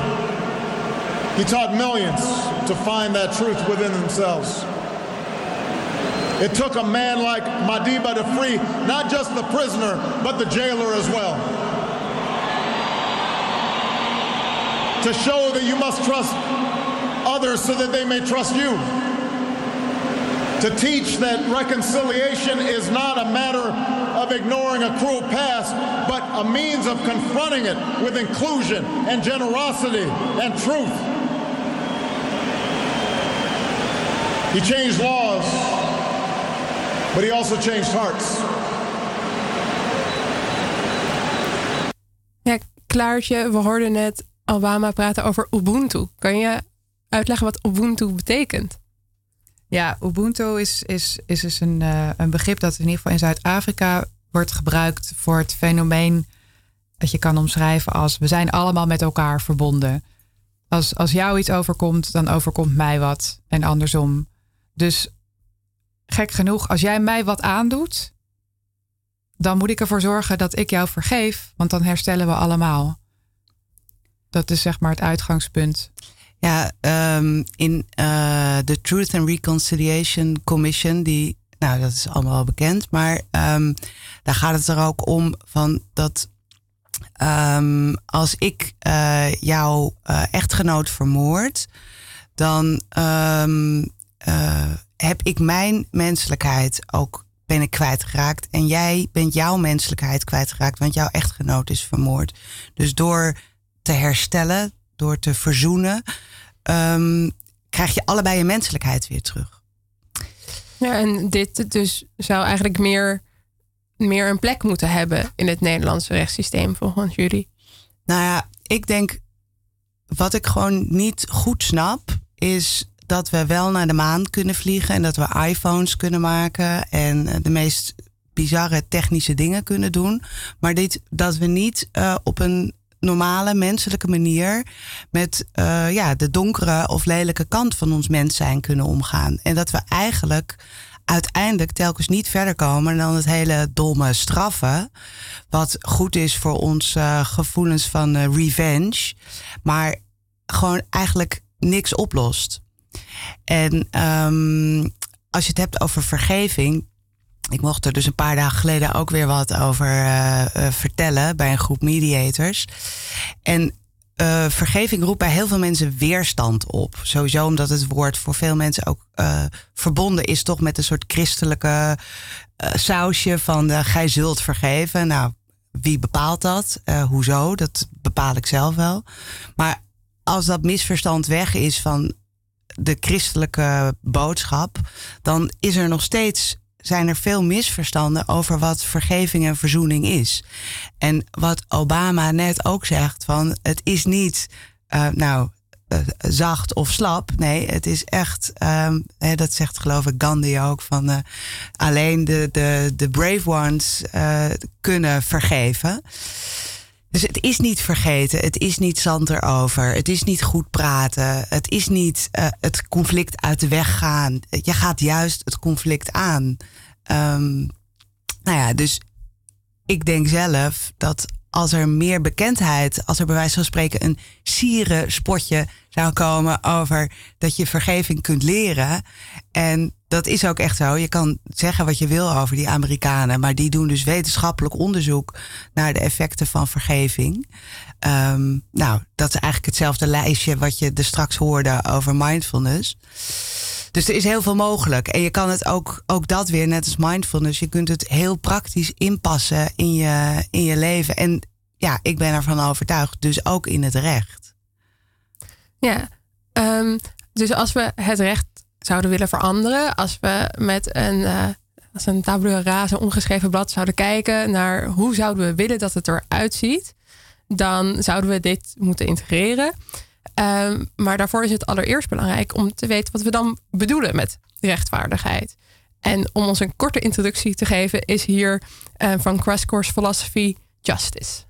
he taught millions to find that truth within themselves. It took a man like Madiba to free not just the prisoner, but the jailer as well. To show that you must trust others so that they may trust you. To teach that reconciliation is not a matter of ignoring a cruel past, but a means of confronting it with inclusion and generosity and truth. He changed laws, but he also changed hearts. Ja, Klaartje, we hoorden net Obama praten over Ubuntu. Kan je uitleggen wat Ubuntu betekent? Ja, Ubuntu is, is, is dus een, uh, een begrip dat in ieder geval in Zuid-Afrika wordt gebruikt voor het fenomeen dat je kan omschrijven als we zijn allemaal met elkaar verbonden. Als, als jou iets overkomt, dan overkomt mij wat en andersom. Dus gek genoeg, als jij mij wat aandoet, dan moet ik ervoor zorgen dat ik jou vergeef, want dan herstellen we allemaal. Dat is zeg maar het uitgangspunt. Ja, um, in uh, de Truth and Reconciliation Commission, die, nou dat is allemaal wel bekend, maar um, daar gaat het er ook om van dat um, als ik uh, jouw uh, echtgenoot vermoord, dan heb ik mijn menselijkheid ook ben ik kwijtgeraakt. En jij bent jouw menselijkheid kwijtgeraakt, want jouw echtgenoot is vermoord. Dus door te herstellen, door te verzoenen, um, krijg je allebei je menselijkheid weer terug. Ja, en dit dus zou eigenlijk meer, meer een plek moeten hebben in het Nederlandse rechtssysteem, volgens jullie. Nou ja, ik denk, wat ik gewoon niet goed snap, is dat we wel naar de maan kunnen vliegen en dat we iPhones kunnen maken en de meest bizarre technische dingen kunnen doen. Maar dit, dat we niet uh, op een normale menselijke manier met uh, ja, de donkere of lelijke kant van ons mens zijn kunnen omgaan. En dat we eigenlijk uiteindelijk telkens niet verder komen dan het hele domme straffen. Wat goed is voor ons uh, gevoelens van uh, revenge. Maar gewoon eigenlijk niks oplost. En um, als je het hebt over vergeving. Ik mocht er dus een paar dagen geleden ook weer wat over uh, uh, vertellen bij een groep mediators. En uh, vergeving roept bij heel veel mensen weerstand op. Sowieso omdat het woord voor veel mensen ook verbonden is toch met een soort christelijke sausje van de, gij zult vergeven. Nou, wie bepaalt dat? hoezo? Dat bepaal ik zelf wel. Maar als dat misverstand weg is van de christelijke boodschap, dan is er nog steeds zijn er veel misverstanden over wat vergeving en verzoening is. En wat Obama net ook zegt van het is niet uh, nou uh, zacht of slap. Nee, het is echt, um, hè, dat zegt geloof ik Gandhi ook, van uh, alleen de, de, de brave ones kunnen vergeven. Dus het is niet vergeten, het is niet zand erover, het is niet goed praten, het is niet uh, het conflict uit de weg gaan. Je gaat juist het conflict aan. Um, nou ja, dus ik denk zelf dat als er meer bekendheid, als er bij wijze van spreken een sieren spotje zou komen over dat je vergeving kunt leren en dat is ook echt zo. Je kan zeggen wat je wil over die Amerikanen, maar die doen dus wetenschappelijk onderzoek naar de effecten van vergeving. Um, nou, dat is eigenlijk hetzelfde lijstje wat je er straks hoorde over mindfulness. Dus er is heel veel mogelijk. En je kan het ook, ook dat weer, net als mindfulness, je kunt het heel praktisch inpassen in je, in je leven. En ja, ik ben ervan overtuigd, dus ook in het recht. Ja, um, dus als we het recht zouden willen veranderen, als we met een, uh, als een tabula rasa, ongeschreven blad zouden kijken naar hoe zouden we willen dat het eruit ziet, dan zouden we dit moeten integreren. Um, maar daarvoor is het allereerst belangrijk om te weten wat we dan bedoelen met rechtvaardigheid. En om ons een korte introductie te geven, is hier uh, van Crash Course Philosophy Justice.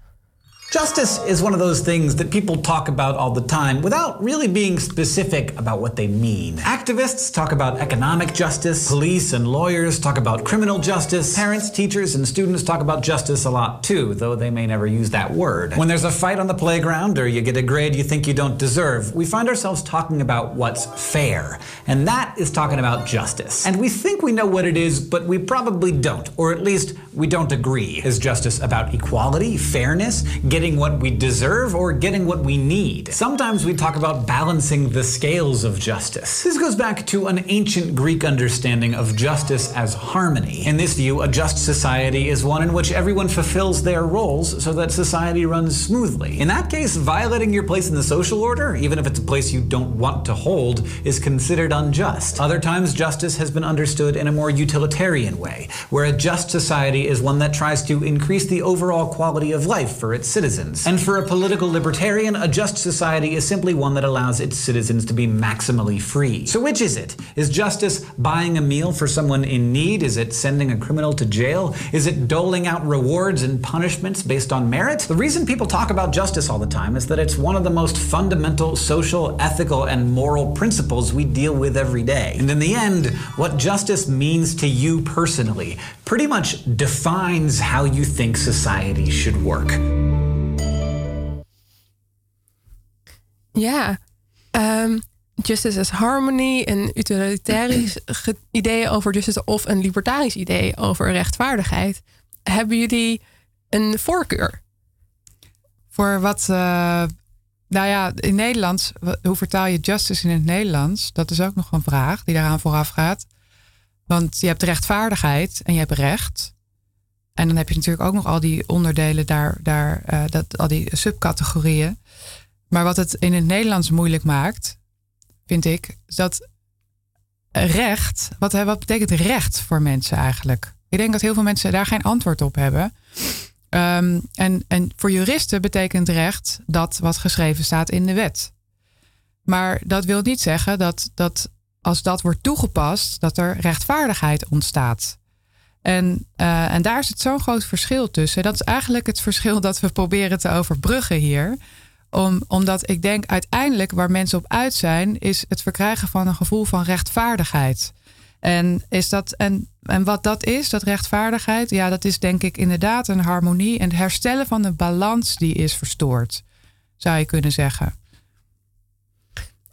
Justice is one of those things that people talk about all the time without really being specific about what they mean. Activists talk about economic justice, police and lawyers talk about criminal justice, parents, teachers, and students talk about justice a lot too, though they may never use that word. When there's a fight on the playground or you get a grade you think you don't deserve, we find ourselves talking about what's fair, and that is talking about justice. And we think we know what it is, but we probably don't, or at least we don't agree. Is justice about equality, fairness, getting getting what we deserve or getting what we need. Sometimes we talk about balancing the scales of justice. This goes back to an ancient Greek understanding of justice as harmony. In this view, a just society is one in which everyone fulfills their roles so that society runs smoothly. In that case, violating your place in the social order, even if it's a place you don't want to hold, is considered unjust. Other times, justice has been understood in a more utilitarian way, where a just society is one that tries to increase the overall quality of life for its citizens citizens. And for a political libertarian, a just society is simply one that allows its citizens to be maximally free. So which is it? Is justice buying a meal for someone in need? Is it sending a criminal to jail? Is it doling out rewards and punishments based on merit? The reason people talk about justice all the time is that it's one of the most fundamental social, ethical, and moral principles we deal with every day. And in the end, what justice means to you personally pretty much defines how you think society should work. Ja, um, justice as harmony, een utilitarisch idee over justice of een libertarisch idee over rechtvaardigheid. Hebben jullie een voorkeur? Voor wat, uh, nou ja, in Nederlands, hoe vertaal je justice in het Nederlands? Dat is ook nog een vraag die daaraan vooraf gaat. Want je hebt rechtvaardigheid en je hebt recht. En dan heb je natuurlijk ook nog al die onderdelen daar, daar uh, dat, al die subcategorieën. Maar wat het in het Nederlands moeilijk maakt, vind ik, is dat recht, wat, wat betekent recht voor mensen eigenlijk? Ik denk dat heel veel mensen daar geen antwoord op hebben. Um, en, en voor juristen betekent recht dat wat geschreven staat in de wet. Maar dat wil niet zeggen dat, dat als dat wordt toegepast, dat er rechtvaardigheid ontstaat. En, uh, en daar zit zo'n groot verschil tussen. Dat is eigenlijk het verschil dat we proberen te overbruggen hier. Om, omdat ik denk uiteindelijk waar mensen op uit zijn, is het verkrijgen van een gevoel van rechtvaardigheid. En, is dat, en, en wat dat is, dat rechtvaardigheid, ja, dat is denk ik inderdaad een harmonie en het herstellen van de balans die is verstoord, zou je kunnen zeggen.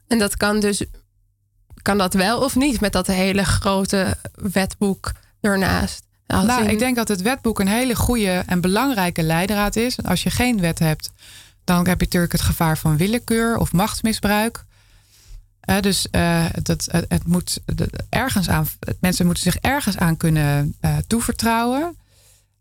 En dat kan dus, kan dat wel of niet met dat hele grote wetboek ernaast? nou, ik denk dat het wetboek een hele goede en belangrijke leidraad is. Als je geen wet hebt, dan heb je natuurlijk het gevaar van willekeur of machtsmisbruik. dus uh, dat, het moet ergens aan, mensen moeten zich ergens aan kunnen toevertrouwen.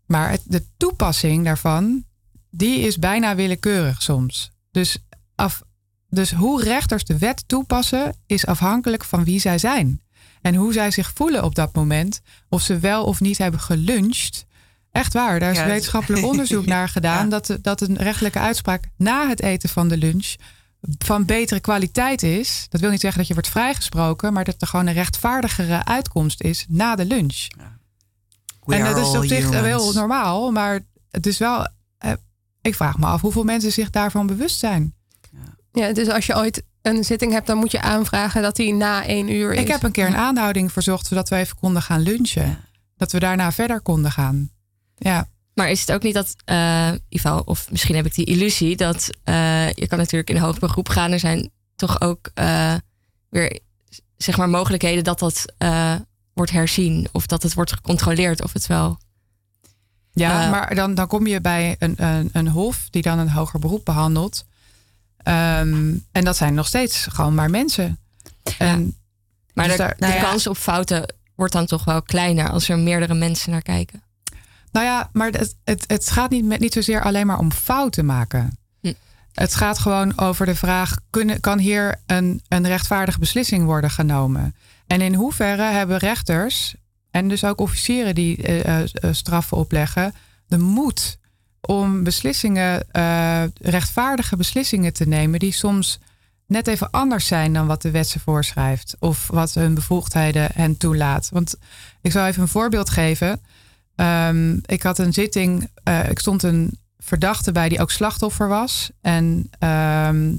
Maar de toepassing daarvan, die is bijna willekeurig soms. Dus, af, dus hoe rechters de wet toepassen, is afhankelijk van wie zij zijn. En hoe zij zich voelen op dat moment. Of ze wel of niet hebben geluncht Echt waar, daar is wetenschappelijk onderzoek naar gedaan. Dat, dat een rechtelijke uitspraak na het eten van de lunch van betere kwaliteit is. Dat wil niet zeggen dat je wordt vrijgesproken, maar dat er gewoon een rechtvaardigere uitkomst is na de lunch. En dat is op zich heel normaal, maar het is wel. Eh, ik vraag me af hoeveel mensen zich daarvan bewust zijn. Ja, dus als je ooit een zitting hebt, dan moet je aanvragen dat die na één uur is. Ik heb een keer een aanhouding verzocht zodat we even konden gaan lunchen. Dat we daarna verder konden gaan. Ja. Maar is het ook niet dat, uh, of misschien heb ik die illusie, dat uh, je kan natuurlijk in een hoger groep gaan. Er zijn toch ook uh, weer, zeg maar, mogelijkheden dat dat wordt herzien of dat het wordt gecontroleerd of het wel. Ja, maar dan, dan kom je bij een, een, een hof die dan een hoger beroep behandelt. Ehm, en dat zijn nog steeds gewoon maar mensen. En, Maar dus de, daar- de nou ja, kans op fouten wordt dan toch wel kleiner als er meerdere mensen naar kijken. Nou ja, maar het, het, het gaat niet, met, niet zozeer alleen maar om fouten maken. Hm. Het gaat gewoon over de vraag: kunnen, kan hier een, een rechtvaardige beslissing worden genomen? En in hoeverre hebben rechters en dus ook officieren die eh, eh, eh, straffen opleggen, de moed om beslissingen, rechtvaardige beslissingen te nemen, die soms net even anders zijn dan wat de wet ze voorschrijft of wat hun bevoegdheden hen toelaat. Want ik zal even een voorbeeld geven. Ehm, ik had een zitting, eh, ik stond een verdachte bij die ook slachtoffer was. En ehm,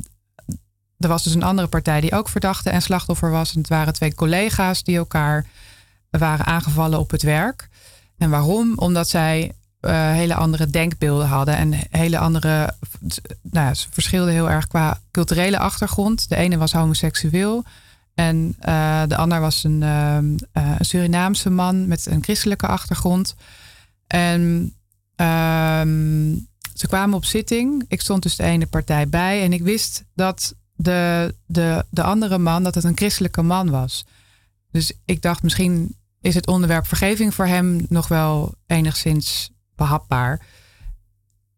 er was dus een andere partij die ook verdachte en slachtoffer was. En het waren twee collega's die elkaar waren aangevallen op het werk. En waarom? Omdat zij eh, hele andere denkbeelden hadden en hele andere. Nou, ja, ze verschilden heel erg qua culturele achtergrond. De ene was homoseksueel. En eh, de ander was een, ehm, eh, een Surinaamse man met een christelijke achtergrond. En ehm, ze kwamen op zitting. Ik stond dus de ene partij bij. En ik wist dat de, de, de andere man, dat het een christelijke man was. Dus ik dacht, misschien is het onderwerp vergeving voor hem nog wel enigszins behapbaar.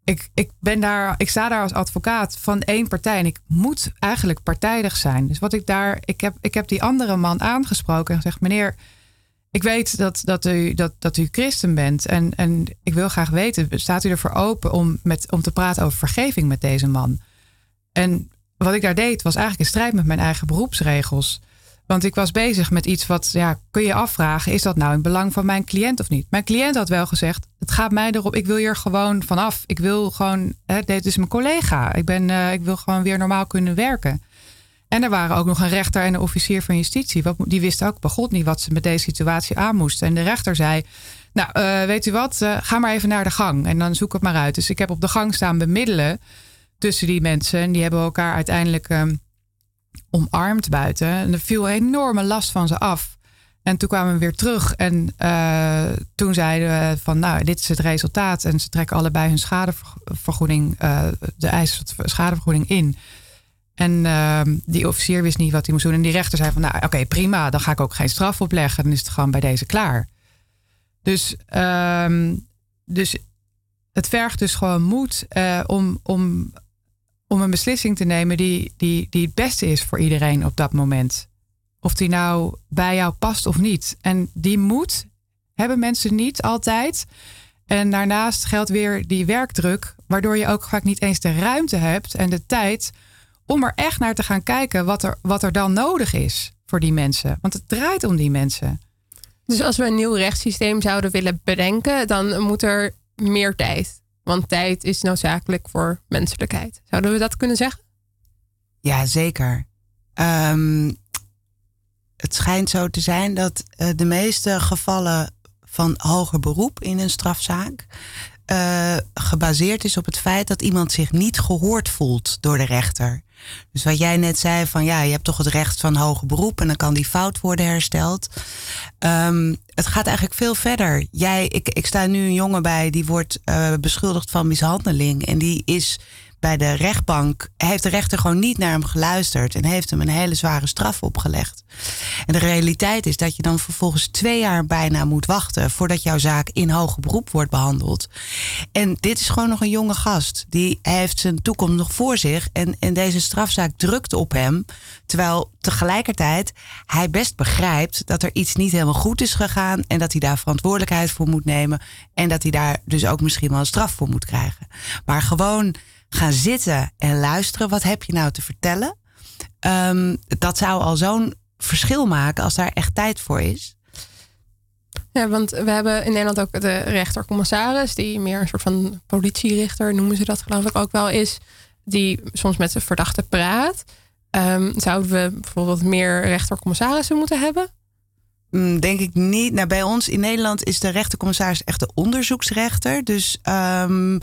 Ik, ik, ben daar, ik sta daar als advocaat van één partij en ik moet eigenlijk partijdig zijn. Dus wat ik daar, ik heb, ik heb die andere man aangesproken en gezegd: meneer, ik weet dat, dat, u, dat, dat u christen bent en, en ik wil graag weten, staat u ervoor open om, met, om te praten over vergeving met deze man? En wat ik daar deed was eigenlijk in strijd met mijn eigen beroepsregels. Want ik was bezig met iets wat, ja, kun je afvragen, is dat nou in belang van mijn cliënt of niet? Mijn cliënt had wel gezegd, het gaat mij erop, ik wil hier gewoon vanaf. Ik wil gewoon, hè, dit is mijn collega. Ik, ben, eh, ik wil gewoon weer normaal kunnen werken. En er waren ook nog een rechter en een officier van justitie. Wat, die wisten ook bij God niet wat ze met deze situatie aan moesten. En de rechter zei, nou, eh, weet u wat, eh, ga maar even naar de gang en dan zoek het maar uit. Dus ik heb op de gang staan bemiddelen tussen die mensen. En die hebben elkaar uiteindelijk ehm, omarmd buiten. En er viel enorme last van ze af. En toen kwamen we weer terug. En eh, toen zeiden we van, nou, dit is het resultaat. En ze trekken allebei hun schadevergoeding, eh, de tot schadevergoeding in. En ehm, die officier wist niet wat hij moest doen. En die rechter zei van, nou, oké, prima. Dan ga ik ook geen straf opleggen. Dan is het gewoon bij deze klaar. Dus, ehm, dus het vergt dus gewoon moed eh, om, om, om een beslissing te nemen die, die, die het beste is voor iedereen op dat moment. Of die nou bij jou past of niet. En die moed hebben mensen niet altijd. En daarnaast geldt weer die werkdruk, waardoor je ook vaak niet eens de ruimte hebt en de tijd om er echt naar te gaan kijken wat er, wat er dan nodig is voor die mensen. Want het draait om die mensen. Dus als we een nieuw rechtssysteem zouden willen bedenken, dan moet er meer tijd. Want tijd is noodzakelijk voor menselijkheid. Zouden we dat kunnen zeggen? Ja, zeker. Ehm, het schijnt zo te zijn dat eh, de meeste gevallen van hoger beroep in een strafzaak eh, gebaseerd is op het feit dat iemand zich niet gehoord voelt door de rechter. Dus wat jij net zei van ja, je hebt toch het recht van hoger beroep en dan kan die fout worden hersteld. Ehm, het gaat eigenlijk veel verder. Jij, ik, ik sta nu een jongen bij die wordt eh, beschuldigd van mishandeling en die is bij de rechtbank heeft de rechter gewoon niet naar hem geluisterd en heeft hem een hele zware straf opgelegd. En de realiteit is dat je dan vervolgens twee jaar bijna moet wachten voordat jouw zaak in hoger beroep wordt behandeld. En dit is gewoon nog een jonge gast. Die heeft zijn toekomst nog voor zich. En, en deze strafzaak drukt op hem. Terwijl tegelijkertijd hij best begrijpt dat er iets niet helemaal goed is gegaan. En dat hij daar verantwoordelijkheid voor moet nemen. En dat hij daar dus ook misschien wel een straf voor moet krijgen. Maar gewoon gaan zitten en luisteren. Wat heb je nou te vertellen? Um, dat zou al zo'n verschil maken als daar echt tijd voor is. Ja, want we hebben in Nederland ook de rechtercommissaris, die meer een soort van politierichter, noemen ze dat geloof ik ook wel, is. Die soms met de verdachte praat. Um, zouden we bijvoorbeeld meer rechtercommissarissen moeten hebben? Mm, Denk ik niet. Nou, bij ons in Nederland is de rechtercommissaris echt de onderzoeksrechter. Dus um,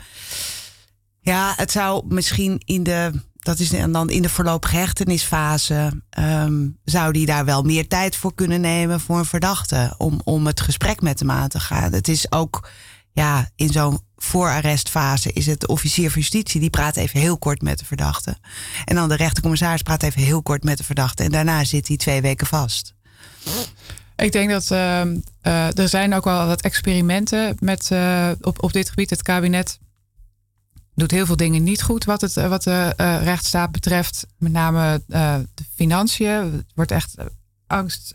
ja, het zou misschien in de, dat is dan in de voorlopige hechtenisfase. ehm, zou die daar wel meer tijd voor kunnen nemen voor een verdachte. Om, om het gesprek met hem aan te gaan. Het is ook, ja, in zo'n voorarrestfase is het de officier van justitie. Die praat even heel kort met de verdachte. En dan de rechtercommissaris praat even heel kort met de verdachte. En daarna zit hij twee weken vast. Ik denk dat ehm, eh, er zijn ook wel wat experimenten met, eh, op, op dit gebied. Het kabinet doet heel veel dingen niet goed wat, het, eh, wat de eh, rechtsstaat betreft. Met name eh, de financiën. Het wordt echt angst,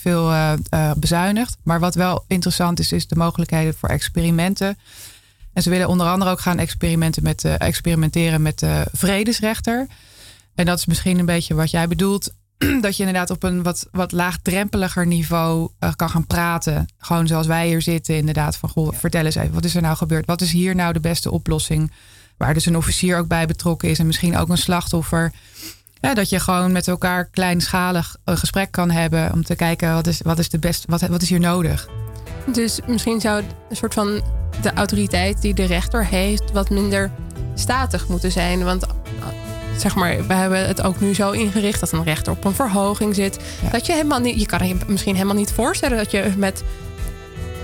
veel bezuinigd. Maar wat wel interessant is, is de mogelijkheden voor experimenten. En ze willen onder andere ook gaan experimenten met, experimenteren met de vredesrechter. En dat is misschien een beetje wat jij bedoelt. Dat je inderdaad op een wat, wat laagdrempeliger niveau kan gaan praten. Gewoon zoals wij hier zitten, inderdaad. Van goh, vertel eens even, wat is er nou gebeurd? Wat is hier nou de beste oplossing? Waar dus een officier ook bij betrokken is en misschien ook een slachtoffer. Ja, dat je gewoon met elkaar kleinschalig een gesprek kan hebben. Om te kijken wat is, wat is, de beste, wat, wat is hier nodig. Dus misschien zou een soort van de autoriteit die de rechter heeft wat minder statig moeten zijn. Want zeg maar, we hebben het ook nu zo ingericht dat een rechter op een verhoging zit. Dat je helemaal niet, je kan je misschien helemaal niet voorstellen dat je met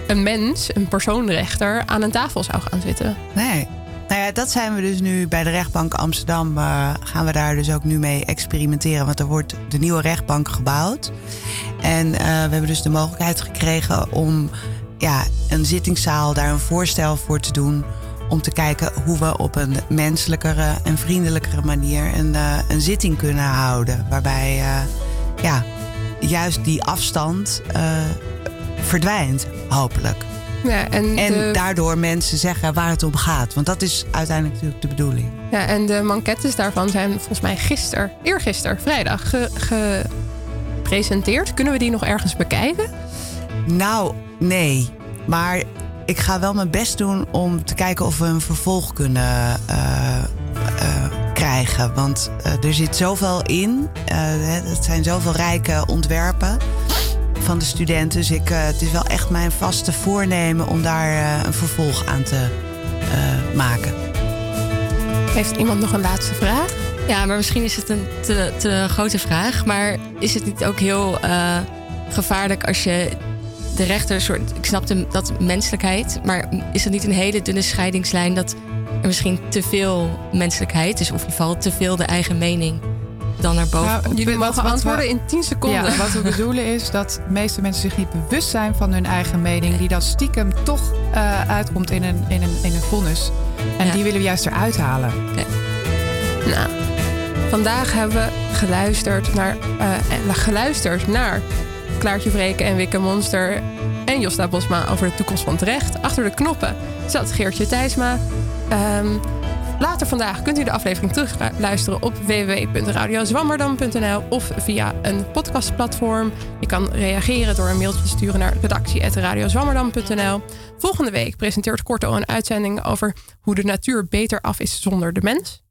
een mens, een persoonrechter, aan een tafel zou gaan zitten. Nee. Nou ja, dat zijn we dus nu bij de rechtbank Amsterdam. eh, gaan we daar dus ook nu mee experimenteren. Want er wordt de nieuwe rechtbank gebouwd. En eh, we hebben dus de mogelijkheid gekregen om ja, een zittingszaal daar een voorstel voor te doen. Om te kijken hoe we op een menselijkere en vriendelijkere manier een, eh, een zitting kunnen houden. Waarbij ja, juist die afstand verdwijnt, hopelijk. Ja, en En de- daardoor mensen zeggen waar het om gaat. Want dat is uiteindelijk natuurlijk de bedoeling. Ja, en de manquettes daarvan zijn volgens mij gisteren, eergisteren, vrijdag, ge- gepresenteerd. Kunnen we die nog ergens bekijken? Nou, nee. Maar ik ga wel mijn best doen om te kijken of we een vervolg kunnen eh, eh, krijgen. Want eh, er zit zoveel in. Het zijn zoveel rijke ontwerpen van de studenten. Dus ik, eh, het is wel echt mijn vaste voornemen om daar eh, een vervolg aan te eh, maken. Heeft iemand nog een laatste vraag? Ja, maar misschien is het een te, te grote vraag. Maar is het niet ook heel eh, gevaarlijk als je de rechter soort. Ik snap de, dat menselijkheid, maar is het niet een hele dunne scheidingslijn dat er misschien te veel menselijkheid is, of in ieder geval te veel de eigen mening dan naar boven Nou, komt? Jullie mogen wat antwoorden we- in 10 seconden. Ja, wat we bedoelen is dat de meeste mensen zich niet bewust zijn van hun eigen mening. Die dan stiekem toch eh, uitkomt in een, in, een, in een vonnis. En Ja. die willen we juist eruit halen. Nou, vandaag hebben we geluisterd naar, eh, en geluisterd naar Klaartje Vreken en Wikke Monster en Josta Bosma over de toekomst van terecht. Achter de knoppen zat Geertje Thijsma. Ehm, later vandaag kunt u de aflevering terugluisteren op www.radiozwammerdam.nl of via een podcastplatform. Je kan reageren door een mailtje te sturen naar redactie.radiozwammerdam.nl. Volgende week presenteert Korto een uitzending over hoe de natuur beter af is zonder de mens.